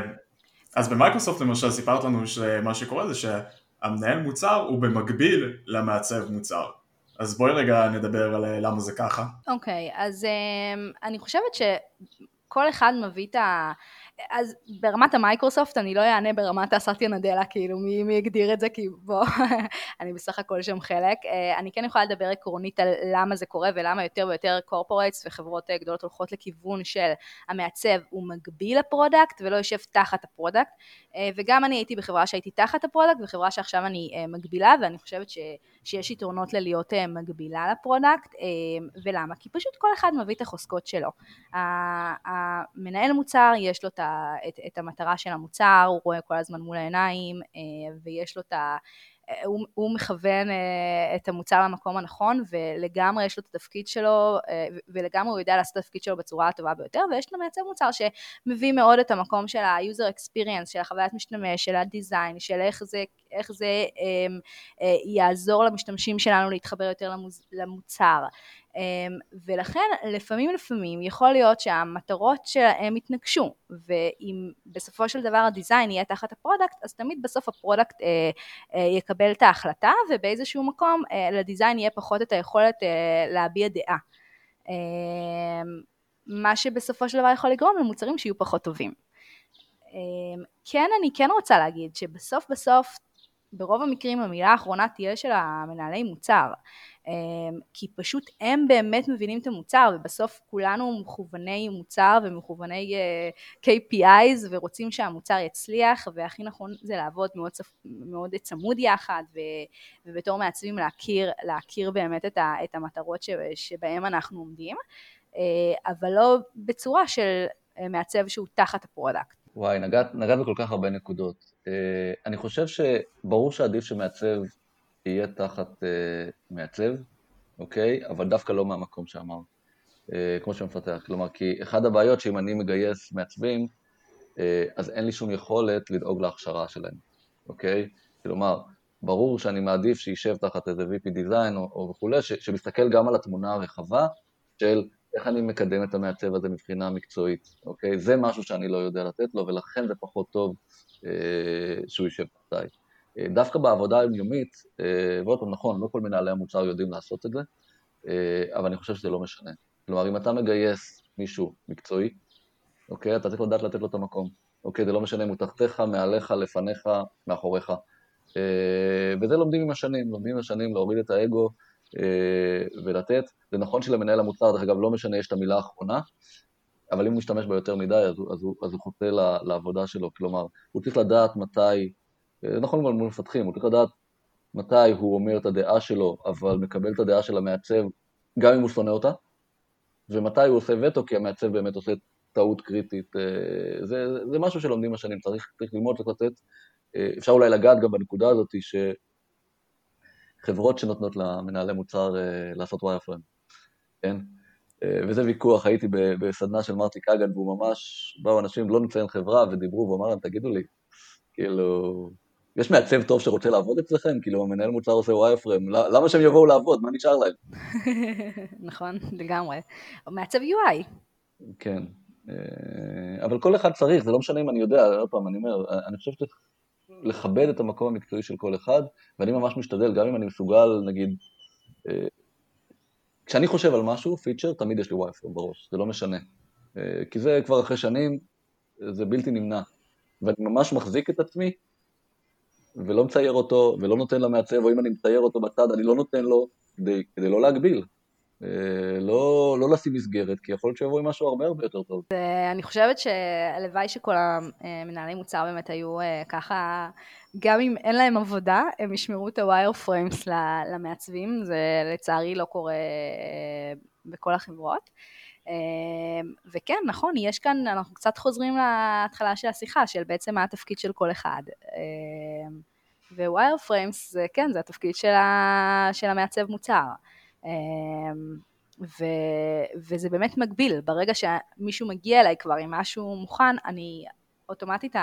אז במייקרוסופט למשל סיפרת לנו שמה שקורה זה שהמנהל מוצר הוא במקביל למעצב מוצר. אז בואי רגע נדבר על אה, למה זה ככה. אוקיי, okay, אז um, אני חושבת שכל אחד מביא את ה... אז ברמת המייקרוסופט אני לא אענה ברמת הסאטיה נאדלה, כאילו מי, מי הגדיר את זה, כי בוא, [laughs] אני בסך הכל שם חלק. אה, אני כן יכולה לדבר עקרונית על למה זה קורה ולמה יותר ויותר corporates וחברות אה, גדולות הולכות לכיוון של המעצב הוא מקביל ל product ולא יושב תחת ה product. אה, וגם אני הייתי בחברה שהייתי תחת ה product וחברה שעכשיו אני מקבילה ואני חושבת ש, שיש יתרונות ללהיות מקבילה ל product. ולמה? כי פשוט כל אחד מביא את החוזקות שלו. המנהל מוצר יש לו את את, את המטרה של המוצר, הוא רואה כל הזמן מול העיניים, אה, ויש לו את ה... הוא, הוא מכוון uh, את המוצר למקום הנכון ולגמרי יש לו את התפקיד שלו ולגמרי הוא יודע לעשות את התפקיד שלו בצורה הטובה ביותר ויש את המעצב מוצר שמביא מאוד את המקום של ה-user experience, של החוויית משתמש, של ה design, של איך זה, איך זה um, uh, יעזור למשתמשים שלנו להתחבר יותר למוז, למוצר. אמ, ולכן לפעמים לפעמים יכול להיות שהמטרות שלהם יתנגשו ואם בסופו של דבר ה design יהיה תחת ה product אז תמיד בסוף ה product אה, אה, יקבל את ההחלטה ובאיזשהו מקום אה, לדיזיין יהיה פחות את היכולת להביע דעה. אה, מה שבסופו של דבר יכול לגרום למוצרים שיהיו פחות טובים. אה, כן, אני כן רוצה להגיד שבסוף בסוף ברוב המקרים המילה האחרונה תהיה של המנהלי מוצר. אמ, כי פשוט הם באמת מבינים את המוצר ובסוף כולנו מכווני מוצר ומכווני אה, KPIs ורוצים שהמוצר יצליח והכי נכון זה לעבוד מאוד, מאוד צמוד יחד ובתור מעצבים להכיר, להכיר באמת את, ה, את המטרות שבהם אנחנו עומדים אה, אבל לא בצורה של אה, מעצב שהוא תחת ה product. וואי, נגעת, נגעת בכל כך הרבה נקודות. אני חושב שברור שעדיף שמעצב יהיה תחת uh, מעצב, אוקיי? אבל דווקא לא מהמקום שאמרת, uh, כמו שמפתח. כלומר, כי אחד הבעיות שאם אני מגייס מעצבים, uh, אז אין לי שום יכולת לדאוג להכשרה שלהם, אוקיי? כלומר, ברור שאני מעדיף שישב תחת איזה VP Design או, או וכולי, ש, שמסתכל גם על התמונה הרחבה של איך אני מקדם את המעצב הזה מבחינה מקצועית, אוקיי? זה משהו שאני לא יודע לתת לו, ולכן זה פחות טוב אה, שהוא יישב תחתיי. אה, דווקא בעבודה היומיומית, אה, ועוד פעם, נכון, לא כל מנהלי המוצר יודעים לעשות את זה, אה, אבל אני חושב שזה לא משנה. כלומר, אם אתה מגייס מישהו מקצועי, אוקיי, אתה צריך לדעת לתת לו את המקום. אוקיי, זה לא משנה אם הוא תחתיך, מעליך, לפניך, מאחוריך. וזה לומדים עם השנים, לומדים עם השנים להוריד את האגו ולתת. זה נכון שלמנהל המוצר, דרך אגב, לא משנה, יש את המילה האחרונה, אבל אם הוא משתמש בה יותר מדי, אז הוא, אז הוא, אז הוא חוטא לעבודה שלו. כלומר, הוא צריך לדעת מתי נכון גם מול מפתחים, הוא צריך לדעת מתי הוא אומר את הדעה שלו, אבל מקבל את הדעה של המעצב גם אם הוא שונא אותה, ומתי הוא עושה וטו, כי המעצב באמת עושה טעות קריטית. אה, זה, זה משהו שלומדים השנים, צריך, צריך ללמוד, צריך לתת. אה, אפשר אולי לגעת גם בנקודה הזאת שחברות שנותנות למנהלי מוצר אה, לעשות ווייר כן? וזה ויכוח, הייתי בסדנה של מרטי קאגן, והוא ממש, באו אנשים, לא נציין חברה, ודיברו, והוא אמר להם, תגידו לי, כאילו, יש מעצב טוב שרוצה לעבוד אצלכם? כאילו המנהל מוצר עושה וייפרם, למה שהם יבואו לעבוד? מה נשאר להם? [laughs] נכון, לגמרי. מעצב UI. כן, אה, אבל כל אחד צריך, זה לא משנה אם אני יודע, עוד פעם, אני אומר, אני חושב שצריך לכבד את המקום המקצועי של כל אחד, ואני ממש משתדל, גם אם אני מסוגל, נגיד, אה, כשאני חושב על משהו, פיצ'ר, תמיד יש לי וייפרם בראש, זה לא משנה. אה, כי זה כבר אחרי שנים, זה בלתי נמנע. ואני ממש מחזיק את עצמי ולא מצייר אותו, ולא נותן למעצב, או אם אני מצייר אותו בצד, אני לא נותן לו כדי, כדי לא להגביל. אה, לא, לא לשים מסגרת, כי יכול להיות שיבוא עם משהו הרבה הרבה יותר טוב. אני חושבת שהלוואי שכל המנהלי מוצר באמת היו אה, ככה, גם אם אין להם עבודה, הם ישאירו את ה wireframes למעצבים, זה לצערי לא קורה אה, בכל החברות. וכן, נכון, יש כאן, אנחנו קצת חוזרים להתחלה של השיחה, של בעצם מה התפקיד של כל אחד. wireframes זה כן, זה התפקיד של, ה, של המעצב מוצר. ו, וזה באמת מגביל, ברגע שמישהו מגיע אליי כבר עם משהו מוכן, אני אוטומטית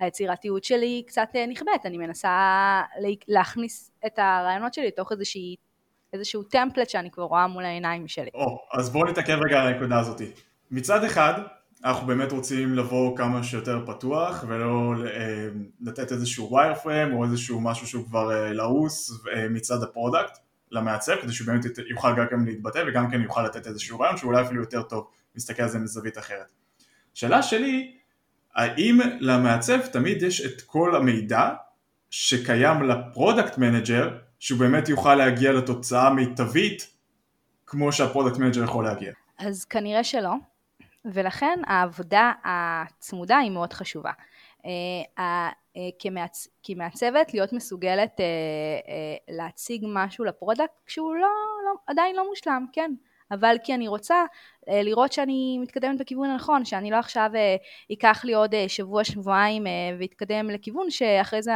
היצירתיות שלי קצת נכבית, אני מנסה להכניס את הרעיונות שלי לתוך איזושהי איזשהו template שאני כבר רואה מול העיניים שלי. או, אז בואו נתעכב רגע על הנקודה הזאת. מצד אחד, אנחנו באמת רוצים לבוא כמה שיותר פתוח ולא אה, לתת איזשהו wireframe או איזשהו משהו שהוא כבר אה, לעוס אה, מצד ה product למעצב כדי שהוא באמת יוכל גם להתבטא וגם כן יוכל לתת איזשהו רעיון שאולי אפילו יותר טוב מסתכל על זה מזווית אחרת. שאלה שלי, האם למעצב תמיד יש את כל המידע שקיים ל product manager שהוא באמת יוכל להגיע לתוצאה מיטבית כמו שה product manager יכול להגיע? אז כנראה שלא, ולכן העבודה הצמודה היא מאוד חשובה. אה, אה, כמעצ... כמעצבת להיות מסוגלת אה, להציג משהו ל product כשהוא לא, לא, עדיין לא מושלם, כן. אבל כי אני רוצה לראות שאני מתקדמת בכיוון הנכון, שאני לא עכשיו ייקח לי עוד שבוע, שבועיים ואתקדם לכיוון שאחרי זה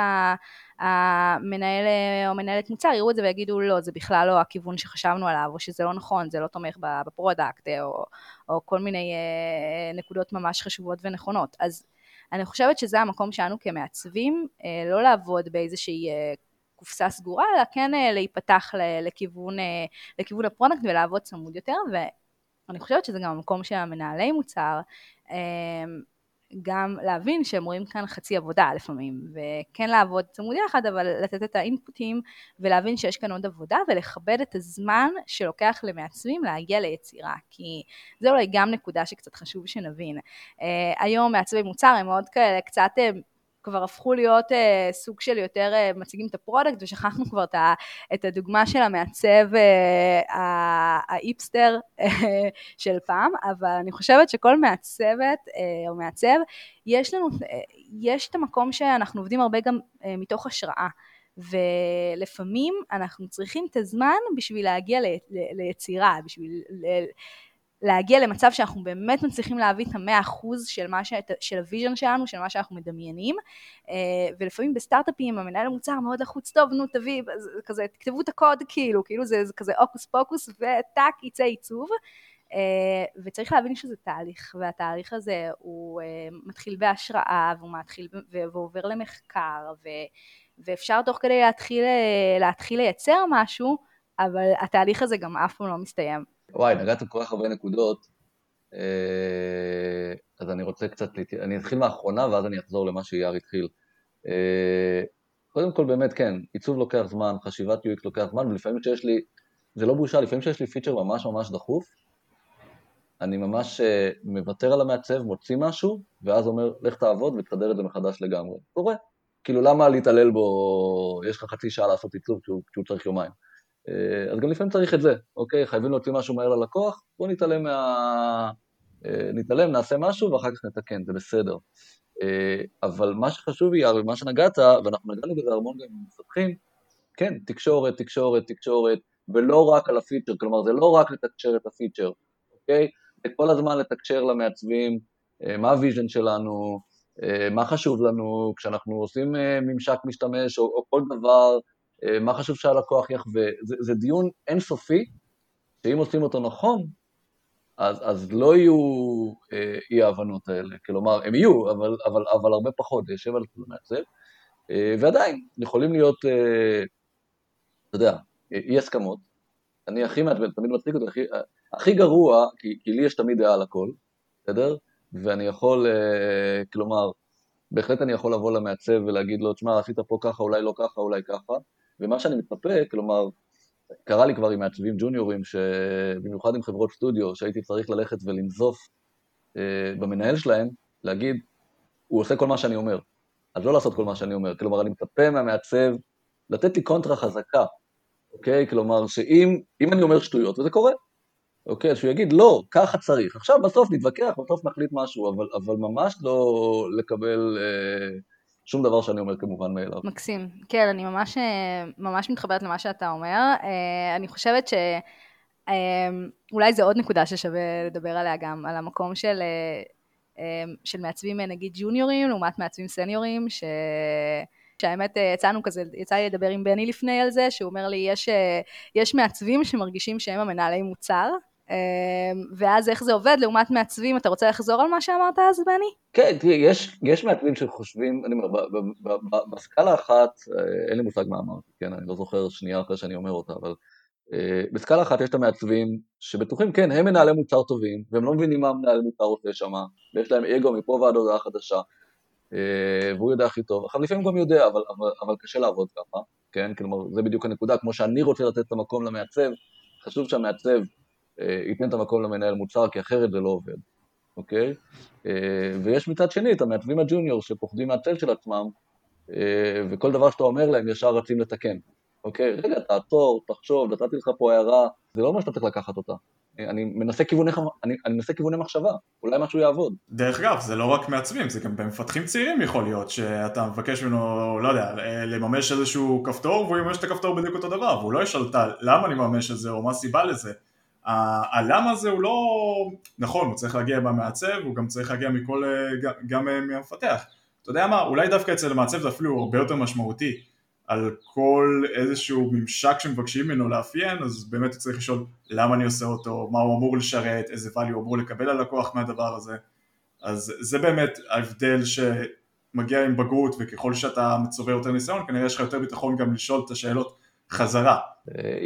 המנהל או מנהלת מוצר יראו את זה ויגידו לא, זה בכלל לא הכיוון שחשבנו עליו, או שזה לא נכון, זה לא תומך ב product, או, או כל מיני נקודות ממש חשובות ונכונות. אז אני חושבת שזה המקום שלנו כמעצבים, לא לעבוד באיזושהי קופסה סגורה, אלא כן להיפתח לכיוון, לכיוון ה product ולעבוד צמוד יותר, אני חושבת שזה גם המקום של המנהלי מוצר, גם להבין שהם רואים כאן חצי עבודה לפעמים, וכן לעבוד צמוד יחד, אבל לתת את האינפוטים ולהבין שיש כאן עוד עבודה ולכבד את הזמן שלוקח למעצבים להגיע ליצירה, כי זה אולי גם נקודה שקצת חשוב שנבין. אה, היום מעצבי מוצר הם מאוד כאלה קצת אה, כבר הפכו להיות אה, סוג של יותר אה, מציגים את ה product ושכחנו כבר את, ה, את הדוגמה של המעצב אה, ההיפסטר אה, של פעם, אבל אני חושבת שכל מעצבת אה, או מעצב, יש לנו, אה, יש את המקום שאנחנו עובדים הרבה גם אה, מתוך השראה. ולפעמים אנחנו צריכים את הזמן בשביל להגיע ל, ל, ליצירה, בשביל ל, להגיע למצב שאנחנו באמת מצליחים להביא את המאה אחוז של, ש... של ה vision שלנו, של מה שאנחנו מדמיינים, אה, ולפעמים בסטארט-אפים המנהל המוצר מאוד לחוץ, טוב נו תביא, כזה תכתבו את הקוד כאילו, כאילו זה, זה כזה הוקוס פוקוס וטאק יצא עיצוב, אה, וצריך להבין שזה תהליך, והתהליך הזה הוא אה, מתחיל בהשראה והוא מתחיל ועובר למחקר, ו, ואפשר תוך כדי להתחיל, להתחיל לייצר משהו, אבל התהליך הזה גם אף פעם לא מסתיים. וואי, נגעת כל כך הרבה נקודות, אה, אז אני רוצה קצת, אני אתחיל מהאחרונה ואז אני אחזור למה שיאר התחיל. אה, קודם כל באמת כן, עיצוב לוקח זמן, חשיבת UX לוקח זמן, ולפעמים שיש לי, זה לא בושה, לפעמים שיש לי פיצ'ר ממש ממש דחוף, אני ממש אה, מוותר על המעצב, מוציא משהו, ואז אומר, לך תעבוד ותסדר את זה מחדש לגמרי. קורה. כאילו, למה להתעלל בו, יש לך חצי שעה לעשות עיצוב כשהוא צריך יומיים. אה, אז גם לפעמים צריך את זה, אוקיי? חייבים להוציא משהו מהר ללקוח, בואו נתעלם מה... אה, נתעלם, נעשה משהו ואחר כך נתקן, זה בסדר. אה, אבל מה שחשוב יהיה, ומה שנגעת, ואנחנו נגענו בזה המון גם עם מפתחים, כן, תקשורת, תקשורת, תקשורת, ולא רק על הפיצ'ר, כלומר זה לא רק לתקשר את הפיצ'ר, אוקיי? זה כל הזמן לתקשר למעצבים, מה ה vision שלנו, מה חשוב לנו, כשאנחנו עושים ממשק משתמש או, או כל דבר, מה חשוב שהלקוח יחווה, זה, זה דיון אינסופי, שאם עושים אותו נכון, אז, אז לא יהיו אה, אי ההבנות האלה, כלומר, הם יהיו, אבל, אבל, אבל הרבה פחות, זה יושב על מעצב, אה, ועדיין, יכולים להיות, אה, אתה יודע, אי הסכמות, אני הכי מעצבן, תמיד מצחיק אותי, הכי, הכי גרוע, כי, כי לי יש תמיד דעה על הכל, בסדר? ואני יכול, אה, כלומר, בהחלט אני יכול לבוא למעצב ולהגיד לו, תשמע, עשית פה ככה, אולי לא ככה, אולי ככה, ומה שאני מצפה, כלומר, קרה לי כבר עם מעצבים ג'וניורים, במיוחד עם חברות סטודיו, שהייתי צריך ללכת ולנזוף אה, במנהל שלהם, להגיד, הוא עושה כל מה שאני אומר, אז לא לעשות כל מה שאני אומר. כלומר, אני מצפה מהמעצב לתת לי קונטרה חזקה, אוקיי? כלומר, שאם אני אומר שטויות, וזה קורה, אוקיי? אז שהוא יגיד, לא, ככה צריך. עכשיו בסוף נתווכח, בסוף נחליט משהו, אבל, אבל ממש לא לקבל... אה, שום דבר שאני אומר כמובן מאליו. מקסים. כן, אני ממש, אה, ממש מתחברת למה שאתה אומר. אה, אני חושבת שאולי אה, זו עוד נקודה ששווה לדבר עליה גם, על המקום של, של מעצבים נגיד ג'וניורים לעומת מעצבים סניורים, ש... שהאמת יצאנו כזה, יצא לי לדבר עם בני לפני על זה, שהוא אומר לי, יש, יש מעצבים שמרגישים שהם המנהלי מוצר, ואז איך זה עובד לעומת מעצבים, אתה רוצה לחזור על מה שאמרת אז, בני? כן, תראי, יש, יש מעצבים שחושבים, אני אומר, בסקאלה אחת, אה, אין לי מושג מה אמרתי, כן, אני לא זוכר שנייה אחרי שאני אומר אותה, אבל uh, בסקאלה אחת יש את המעצבים שבטוחים, כן, הם מנהלי מוצר טובים, והם לא מבינים מה מנהל מוצר עושה שם, ויש להם אגו מפה ועד הודעה חדשה, uh, והוא יודע הכי טוב. עכשיו לפעמים גם יודע, אבל, אבל, אבל קשה לעבוד ככה, כן, כלומר, זה בדיוק הנקודה, כמו שאני רוצה לתת את המקום למעצב, חשוב שהמעצב אה, ייתן את המקום למנהל מוצר, כי אחרת זה לא עובד, אוקיי? אה, ויש מצד שני את המעצבים הג'וניור שפוחדים מהצל של עצמם, אה, וכל דבר שאתה אומר להם ישר רצים לתקן, אוקיי? רגע, תעצור, תחשוב, נתתי לך פה הערה, זה לא מה שאתה צריך לקחת אותה. אני מנסה כיווני, אני, אני מנסה כיווני מחשבה, אולי משהו יעבוד. דרך אגב, זה לא רק מעצבים, זה גם במפתחים צעירים יכול להיות, שאתה מבקש ממנו, לא יודע, לממש איזשהו כפתור, והוא יממש את הכפתור בדיוק אותו דבר, והוא לא ישאל למה אני מממש את זה, או מה הסיבה לזה. הלמה הזה הוא לא, נכון, הוא צריך להגיע מהמעצב, הוא גם צריך להגיע מכל, גם, גם מהמפתח. אתה יודע מה, אולי דווקא אצל המעצב זה אפילו הרבה יותר משמעותי. על כל איזשהו ממשק שמבקשים ממנו לאפיין, אז באמת הוא צריך לשאול למה אני עושה אותו, מה הוא אמור לשרת, איזה value הוא אמור לקבל על לקוח מהדבר הזה. אז זה באמת ההבדל שמגיע עם בגרות, וככל שאתה מצובר יותר ניסיון, כנראה יש לך יותר ביטחון גם לשאול את השאלות חזרה.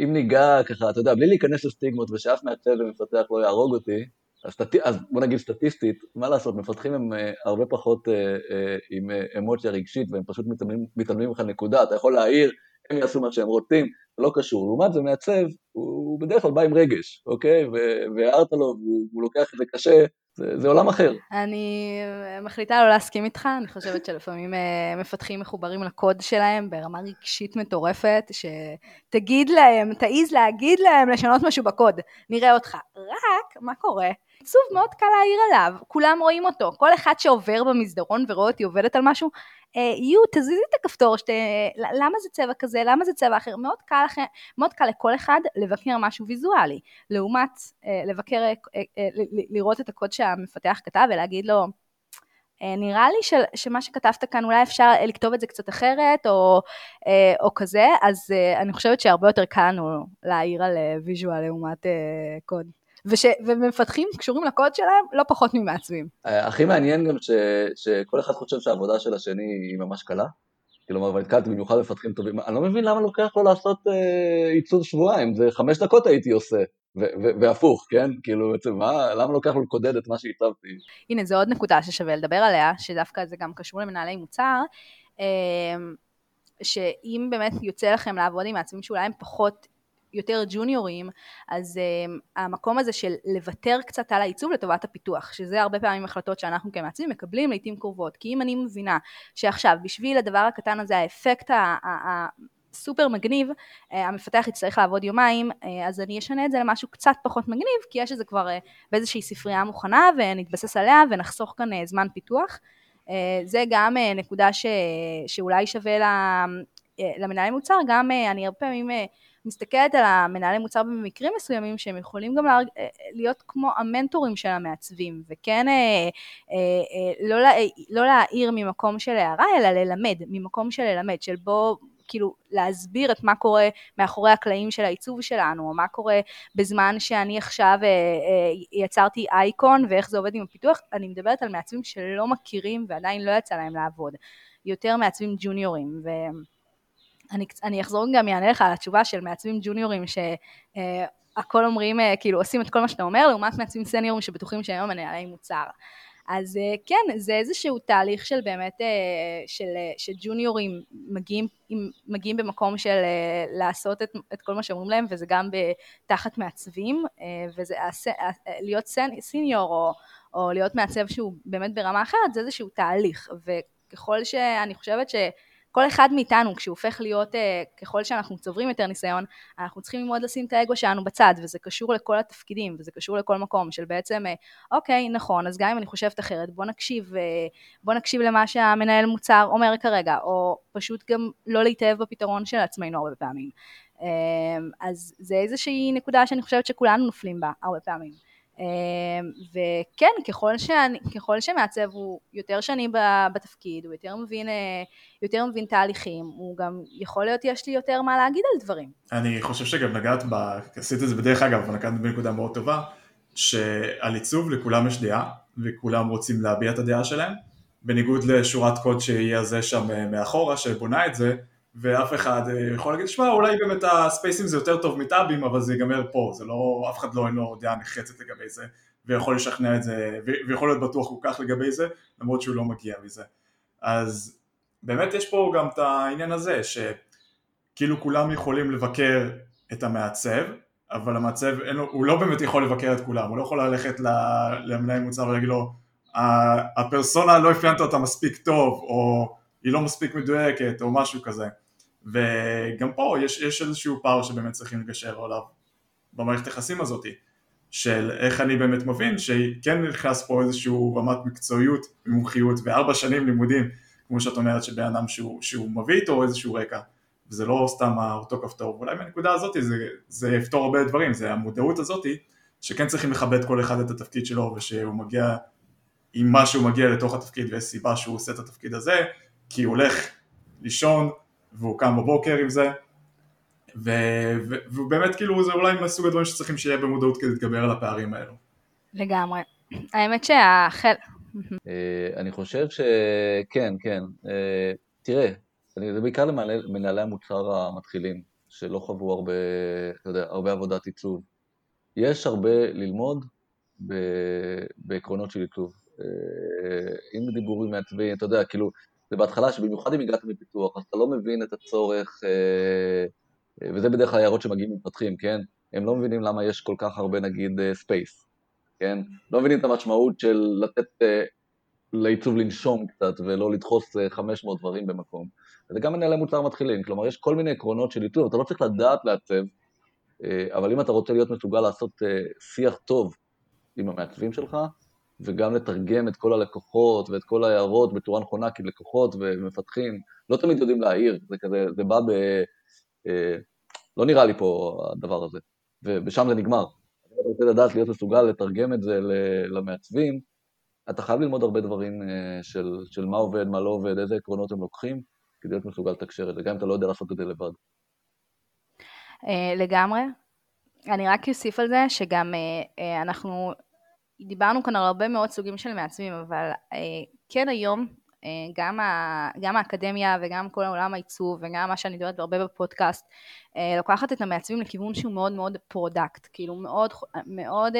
אם ניגע ככה, אתה יודע, בלי להיכנס לסטיגמות ושאף מעצב ומפתח לא יהרוג אותי, אז, אז בוא נגיד סטטיסטית, מה לעשות, מפתחים הם אה, הרבה פחות אה, אה, עם אמוציה רגשית והם פשוט מתעלמים, ממך נקודה, אתה יכול להעיר, הם יעשו מה שהם רוצים, זה לא קשור. לעומת זה מעצב, הוא בדרך כלל בא עם רגש, אוקיי? והערת לו, והוא לוקח את זה קשה, זה, זה עולם אחר. אני מחליטה לא להסכים איתך, אני חושבת שלפעמים מפתחים מחוברים לקוד שלהם ברמה רגשית מטורפת, שתגיד להם, תעיז להגיד להם לשנות משהו בקוד, נראה אותך. רק, מה קורה? עצוב מאוד קל להעיר עליו, כולם רואים אותו, כל אחד שעובר במסדרון ורואה אותי עובדת על משהו, אה, יו, תזיזי את הכפתור, שת... למה זה צבע כזה, למה זה צבע אחר, מאוד קל, מאוד קל לכל אחד לבקר משהו ויזואלי, לעומת אה, לבקר, אה, לראות את הקוד שהמפתח כתב ולהגיד לו, נראה לי ש, שמה שכתבת כאן אולי אפשר לכתוב את זה קצת אחרת או, או כזה, אז אני חושבת שהרבה יותר קל לנו להעיר על ויז'ואל לעומת קוד. וש, ומפתחים קשורים לקוד שלהם לא פחות ממעצבים. אה, הכי מעניין גם ש, שכל אחד חושב שהעבודה של השני היא ממש קלה. כלומר, ונתקלתי במיוחד מפתחים טובים, אני לא מבין למה לוקח לו לעשות אה, עיצוב שבועיים, זה חמש דקות הייתי עושה, והפוך, כן? כאילו, בעצם, מה, למה לוקח לו לקודד את מה שהצבתי? הנה, זו עוד נקודה ששווה לדבר עליה, שדווקא זה גם קשור למנהלי מוצר, אה, שאם באמת יוצא לכם לעבוד עם מעצבים שאולי הם פחות יותר ג'וניורים, אז uh, המקום הזה של לוותר קצת על העיצוב לטובת הפיתוח, שזה הרבה פעמים החלטות שאנחנו כמעצבים מקבלים לעיתים קרובות, כי אם אני מבינה שעכשיו בשביל הדבר הקטן הזה האפקט הסופר מגניב, uh, המפתח יצטרך לעבוד יומיים, uh, אז אני אשנה את זה למשהו קצת פחות מגניב, כי יש את זה כבר uh, באיזושהי ספרייה מוכנה ונתבסס עליה ונחסוך כאן זמן פיתוח. זה גם נקודה ש, שאולי שווה למנהלי מוצר, גם אני הרבה פעמים מסתכלת על המנהלי מוצר במקרים מסוימים שהם יכולים גם אה, להיות כמו המנטורים של המעצבים וכן אה, אה, לא, לא להעיר ממקום של הערה אלא ללמד, ממקום של ללמד, של בוא כאילו להסביר את מה קורה מאחורי הקלעים של העיצוב שלנו, או מה קורה בזמן שאני עכשיו אה, אה, יצרתי אייקון ואיך זה עובד עם הפיתוח, אני מדברת על מעצבים שלא מכירים ועדיין לא יצא להם לעבוד, יותר מעצבים ג'וניורים, ו... אני, אני אחזור גם יענה לך על התשובה של מעצבים ג'וניורים שהכל אומרים, אה, כאילו עושים את כל מה שאתה אומר, לעומת מעצבים סניורים שבטוחים שהיום מנהלי מוצר. אז אה, כן, זה איזשהו תהליך של באמת, אה, של, של ג'וניורים מגיעים, מגיעים במקום של לעשות את, את כל מה שאומרים להם, וזה גם תחת מעצבים, וזה להיות סיניור או, או להיות מעצב שהוא באמת ברמה אחרת, זה איזשהו תהליך, וככל שאני חושבת ש... כל אחד מאיתנו, כשהוא הופך להיות, אה, ככל שאנחנו צוברים יותר ניסיון, אנחנו צריכים ללמוד לשים את האגו שלנו בצד, וזה קשור לכל התפקידים, וזה קשור לכל מקום, של בעצם, אה, אוקיי, נכון, אז גם אם אני חושבת אחרת, בוא נקשיב, אה, בוא נקשיב למה שהמנהל מוצר אומר כרגע, או פשוט גם לא להתאהב בפתרון של עצמנו הרבה פעמים. אז זה איזושהי נקודה שאני חושבת שכולנו נופלים בה הרבה פעמים. אמ, וכן, ככל, שאני, ככל שמעצב הוא יותר שני בתפקיד, הוא יותר מבין, אה, יותר מבין תהליכים, הוא גם יכול להיות, יש לי יותר מה להגיד על דברים. אני חושב שגם נגעת, ב, עשית את זה בדרך אגב, אבל נגעת בנקודה מאוד טובה, שעל עיצוב לכולם יש דעה, וכולם רוצים להביע את הדעה שלהם, בניגוד לשורת קוד שיהיה זה שם אה, מאחורה, שבונה את זה, ואף אחד אה, יכול להגיד, שמע, אולי באמת הספייסים זה יותר טוב מטאבים, אבל זה ייגמר פה, זה לא, אף אחד לא אין לו דעה נחרצת לגבי זה, ויכול לשכנע את זה, ויכול להיות בטוח כל כך לגבי זה, למרות שהוא לא מגיע מזה. אז באמת יש פה גם את העניין הזה, שכאילו כולם יכולים לבקר את המעצב, אבל המעצב, לו, הוא לא באמת יכול לבקר את כולם, הוא לא יכול ללכת למנהל מוצר ולהגיד לו, הפרסונה לא אפיינת אותה מספיק טוב, או היא לא מספיק מדויקת, או משהו כזה. וגם פה יש, יש איזשהו פער שבאמת צריכים לגשר עליו במערכת היחסים הזאת של איך אני באמת מבין שכן נכנס פה איזשהו רמת מקצועיות ומומחיות וארבע שנים לימודים כמו שאת אומרת שבן אדם שהוא, שהוא מביא איתו איזשהו רקע וזה לא סתם אותו כפתור, ואולי מהנקודה הזאת זה, זה יפתור הרבה דברים, זה המודעות הזאת שכן צריכים לכבד כל אחד את התפקיד שלו ושהוא מגיע עם מה שהוא מגיע לתוך התפקיד ויש סיבה שהוא עושה את התפקיד הזה כי הוא הולך לישון והוא קם בבוקר עם זה והוא באמת כאילו זה אולי מסוג הדברים שצריכים שיהיה במודעות כדי להתגבר על הפערים האלו. לגמרי. האמת שהחל... אה, אני חושב שכן, כן. אה, תראה, זה בעיקר למנהלי המוצר המתחילים, שלא חוו הרבה, אתה יודע, הרבה עבודת עיצוב. יש הרבה ללמוד בעקרונות של עיצוב. אם אה, דיבורים מעצבים, אתה יודע, כאילו, זה בהתחלה שבמיוחד אם הגעת מפיתוח, אז אתה לא מבין את הצורך, אה, וזה בדרך כלל הערות שמגיעים ממפתחים, כן? הם לא מבינים למה יש כל כך הרבה, נגיד, space, אה, כן? לא מבינים את המשמעות של לתת לעיצוב לנשום קצת, ולא לדחוס 500 דברים במקום. וזה גם מנהלי מוצר מתחילים, כלומר, יש כל מיני עקרונות של עיצוב, אתה לא צריך לדעת לעצב, אבל אם אתה רוצה להיות מסוגל לעשות שיח טוב עם המעצבים שלך, וגם לתרגם את כל הלקוחות ואת כל ההערות בצורה נכונה, כי לקוחות ומפתחים לא תמיד יודעים להעיר, זה כזה, זה בא ב... אה, לא נראה לי פה הדבר הזה, ושם זה נגמר. אם אתה רוצה לדעת להיות מסוגל לתרגם את זה למעצבים, אתה חייב ללמוד הרבה דברים אה, של, של מה עובד, מה לא עובד, איזה עקרונות הם לוקחים, כדי להיות מסוגל לתקשר את זה, גם אם אתה לא יודע לעשות את זה לבד. אה, לגמרי. אני רק אוסיף על זה שגם אנחנו דיברנו כאן על הרבה מאוד סוגים של מעצבים, אבל אה, כן היום גם, ה, גם האקדמיה וגם כל העולם העיצוב וגם מה שאני מדברת הרבה בפודקאסט, אה, לוקחת את המעצבים לכיוון שהוא מאוד מאוד product, כאילו מאוד, מאוד,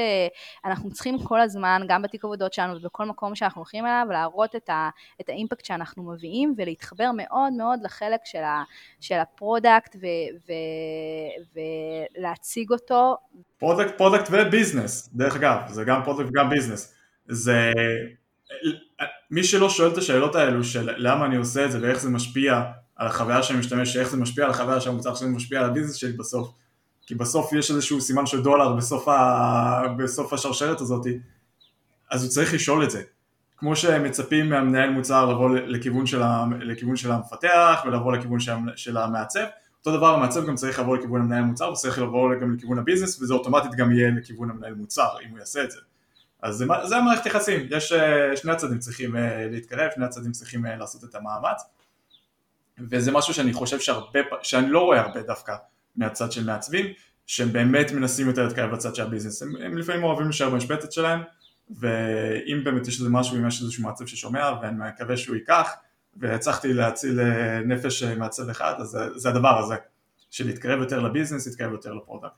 אנחנו צריכים כל הזמן, גם בתיק עבודות שלנו ובכל מקום שאנחנו הולכים אליו, להראות את, ה, את ה impact שאנחנו מביאים ולהתחבר מאוד מאוד לחלק של, ה, של ה product ו, ו, ולהציג אותו. product, product ו business, דרך אגב, זה גם product וגם business. זה מי שלא שואל את השאלות האלו של למה אני עושה את זה ואיך זה משפיע על החוויה שאני משתמש, איך זה משפיע על החוויה שהמוצר שלי משפיע על הביזנס שלי בסוף, כי בסוף יש איזשהו סימן של דולר בסוף, ה... בסוף השרשרת הזאת, אז הוא צריך לשאול את זה. כמו שמצפים מהמנהל מוצר לבוא לכיוון של, ה... לכיוון של המפתח ולבוא לכיוון של, של המעצב, אותו דבר המעצב גם צריך לבוא לכיוון המנהל מוצר, הוא צריך לבוא גם לכיוון הביזנס וזה אוטומטית גם יהיה לכיוון המנהל מוצר אם הוא יעשה את זה. אז זה, זה המערכת יחסים, יש, אה, שני הצדדים צריכים אה, להתקרב, שני הצדדים צריכים אה, לעשות את המאמץ. וזה משהו שאני חושב שהרבה, שאני לא רואה הרבה דווקא מהצד של מעצבים שהם באמת מנסים יותר להתקרב לצד של ה business, הם, הם לפעמים אוהבים להישאר במשבצת שלהם ואם באמת יש איזה משהו, אם יש איזשהו מעצב ששומע ואני מקווה שהוא ייקח והצלחתי להציל נפש מעצב אחד אז זה, זה הדבר הזה של להתקרב יותר ל business, להתקרב יותר ל product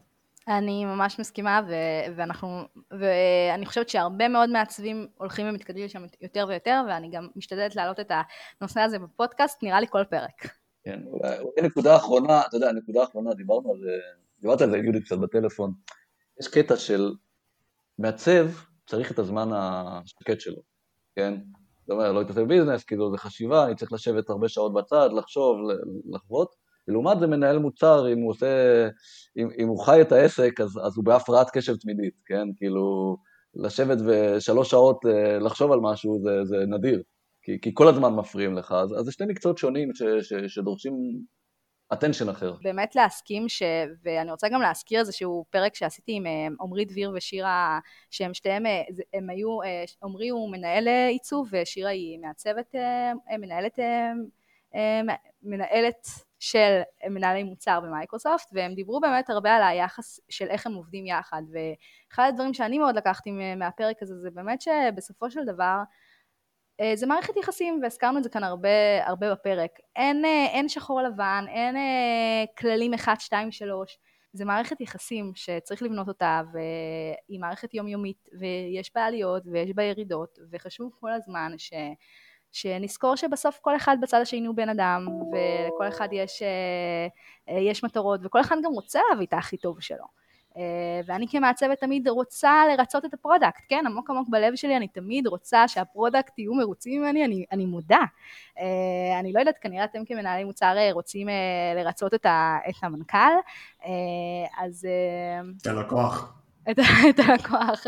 אני ממש מסכימה, ו- ואנחנו, ואני חושבת שהרבה מאוד מעצבים הולכים ומתקדמים שם יותר ויותר, ואני גם משתדלת להעלות את הנושא הזה בפודקאסט, נראה לי כל פרק. כן, אולי נקודה אחרונה, אתה יודע, נקודה אחרונה, דיברנו על זה, דיברת על זה עם יהודי קצת בטלפון, יש קטע של מעצב צריך את הזמן השקט שלו, כן? זאת אומרת, לא להתעסק בביזנס, כאילו זה חשיבה, אני צריך לשבת הרבה שעות בצד, לחשוב, לחוות, ולעומת זה מנהל מוצר, אם הוא עושה, אם, אם הוא חי את העסק, אז, אז הוא בהפרעת קשב תמידית, כן? כאילו, לשבת ושלוש שעות אה, לחשוב על משהו זה, זה נדיר, כי, כי כל הזמן מפריעים לך, אז, אז זה שני מקצועות שונים ש, ש, שדורשים attention אחר. באמת להסכים, ש... ואני רוצה גם להזכיר איזשהו פרק שעשיתי עם אה, עמרי דביר ושירה, שהם שתיהם, אה, הם היו, עמרי הוא מנהל עיצוב ושירה היא מעצבת, מנהלת, מנהלת של מנהלי מוצר במייקרוסופט, והם דיברו באמת הרבה על היחס של איך הם עובדים יחד, ואחד הדברים שאני מאוד לקחתי מהפרק הזה זה באמת שבסופו של דבר אה, זה מערכת יחסים, והזכרנו את זה כאן הרבה, הרבה בפרק. אין, אה, אין שחור לבן, אין אה, כללים 1, 2, 3, זה מערכת יחסים שצריך לבנות אותה, והיא מערכת יומיומית, ויש בה עליות ויש בה ירידות, וחשוב כל הזמן ש... שנזכור שבסוף כל אחד בצד השני הוא בן אדם, ולכל אחד יש, אה, אה, יש מטרות, וכל אחד גם רוצה להביא את הכי טוב שלו. אה, ואני כמעצבת תמיד רוצה לרצות את ה product, כן, עמוק עמוק בלב שלי אני תמיד רוצה שה product יהיו מרוצים ממני, אני, אני מודה. אני לא יודעת, כנראה אתם כמנהלי מוצר רוצים לרצות את, ה, את המנכ"ל, אז... את הלקוח. את, את הלקוח.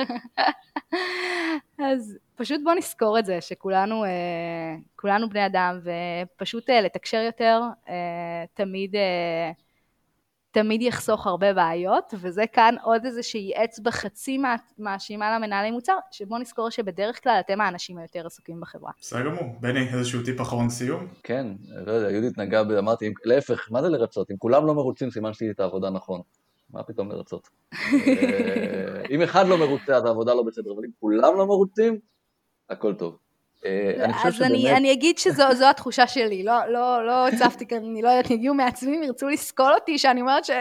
[laughs] אז פשוט בוא נזכור את זה, שכולנו אה, כולנו בני אדם, ופשוט אה, לתקשר יותר, אה, תמיד, אה, תמיד יחסוך הרבה בעיות, וזה כאן עוד איזושהי אצבע חצי מאשימה למנהלי מוצר, שבוא נזכור שבדרך כלל אתם האנשים היותר עסוקים בחברה. בסדר גמור. בני, איזשהו טיפ אחרון סיום? כן, לא יודע, יהודית נגעה, אמרתי, להפך, מה זה לרצות? אם כולם לא מרוצים, סימן שעשיתי את העבודה נכון. מה פתאום לרצות? [laughs] אם אחד לא מרוצה, אז העבודה לא בסדר, אבל אם כולם לא מרוצים, הכל טוב. אה, אז אני, אני אגיד שזו [laughs] התחושה שלי, לא, לא, לא הצפתי כאן, אני לא יודעת, הגיעו מעצבים, ירצו לסקול אותי, שאני אומרת ש,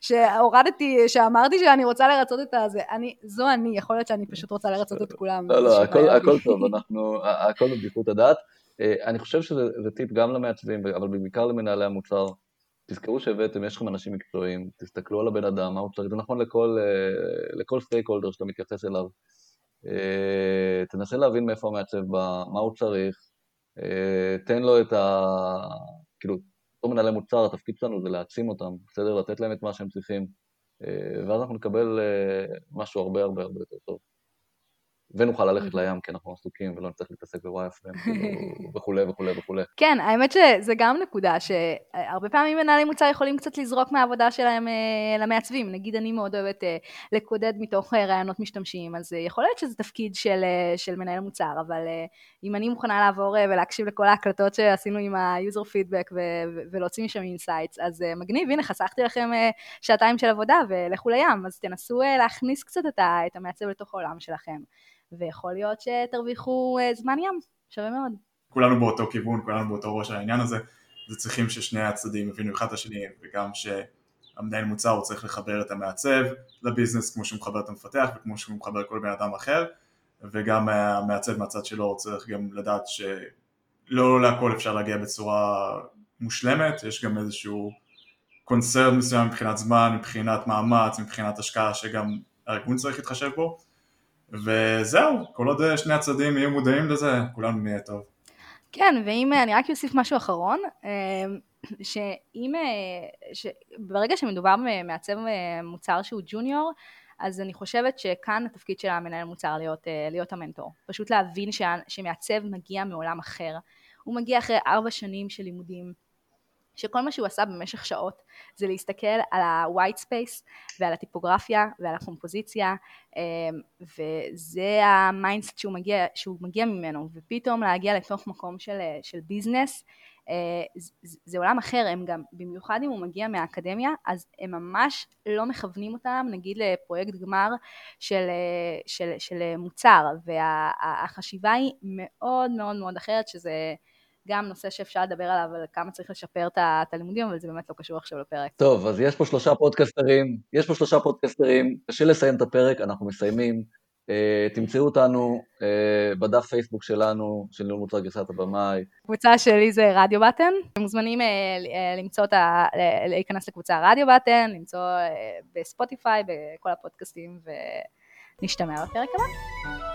שהורדתי, שאמרתי שאני רוצה לרצות את הזה, אני, זו אני, יכול להיות שאני פשוט רוצה לרצות את כולם. לא, לא, הכל, הכל טוב, [laughs] אנחנו, הכל בבדיחות הדעת. אה, אני חושב שזה טיפ גם למעצבים, אבל בעיקר למנהלי המוצר. תזכרו שהבאתם, יש לכם אנשים מקצועיים, תסתכלו על הבן אדם, מה הוא צריך, זה נכון לכל, אה, לכל סטייק הולדר שאתה מתייחס אליו. אה, תנסה להבין מאיפה המעצב בא, מה הוא צריך, אה, תן לו את ה... כאילו, בתור מנהלי מוצר, התפקיד שלנו זה להעצים אותם, בסדר? לתת להם את מה שהם צריכים, ואז אנחנו נקבל משהו הרבה הרבה הרבה יותר טוב. ונוכל ללכת. לים כי אנחנו עסוקים ולא נצטרך להתעסק ב wireframe [laughs] וכולי וכולי וכולי. כן, האמת שזה גם נקודה שהרבה פעמים מנהלי מוצר יכולים קצת לזרוק מהעבודה שלהם אה, למעצבים. נגיד אני מאוד אוהבת אה, לקודד מתוך אה, ראיונות משתמשים, אז יכול להיות שזה תפקיד של, של מנהל מוצר, אבל אם אני מוכנה לעבור ולהקשיב לכל ההקלטות שעשינו עם ה user feedback ולהוציא משם insights, אז מגניב, הנה חסכתי לכם שעתיים של עבודה ולכו לים, אז תנסו להכניס קצת את המעצב לתוך העולם שלכם. ויכול להיות שתרוויחו אה, זמן ים, שווה מאוד. כולנו באותו כיוון, כולנו באותו ראש העניין הזה, זה צריכים ששני הצדדים יבינו אחד את השני, וגם שהמנהל מוצר הוא צריך לחבר את המעצב לביזנס כמו שהוא מחבר את המפתח וכמו שהוא מחבר כל בן אדם אחר, וגם המעצב מהצד שלו צריך גם לדעת שלא להכל אפשר להגיע בצורה מושלמת, יש גם איזשהו קונצרט מסוים מבחינת זמן, מבחינת מאמץ, מבחינת השקעה שגם הארגון צריך להתחשב בו, וזהו, כל עוד שני הצדדים יהיו מודעים לזה, כולנו נהיה טוב. כן, ואם אני רק אוסיף משהו אחרון, אה, שאם, אה, ברגע שמדובר במעצב אה, מוצר שהוא ג'וניור, אז אני חושבת שכאן התפקיד של המנהל מוצר להיות, להיות המנטור. פשוט להבין שמעצב מגיע מעולם אחר. הוא מגיע אחרי ארבע שנים של לימודים, שכל מה שהוא עשה במשך שעות זה להסתכל על ה white space ועל הטיפוגרפיה ועל הקומפוזיציה אמ, וזה ה mindset שהוא שהוא מגיע ממנו ופתאום להגיע לתוך מקום של, של business אה, זה עולם אחר, הם גם, במיוחד אם הוא מגיע מהאקדמיה, אז הם ממש לא מכוונים אותם, נגיד לפרויקט גמר של, של, של מוצר, והחשיבה היא מאוד מאוד מאוד אחרת, שזה גם נושא שאפשר לדבר עליו, על כמה צריך לשפר את הלימודים, אבל זה באמת לא קשור עכשיו לפרק. טוב, אז יש פה שלושה פודקסטרים, יש פה שלושה פודקסטרים, קשה לסיים את הפרק, אנחנו מסיימים. Uh, תמצאו אותנו uh, בדף פייסבוק שלנו, של ניהול מוצר גרסת הבמאי. קבוצה שלי זה רדיו בטן, אתם מוזמנים uh, למצוא את ה... להיכנס לקבוצה רדיו בטן, למצוא uh, בספוטיפיי, בכל הפודקאסטים, ונשתמע בפרק הבא.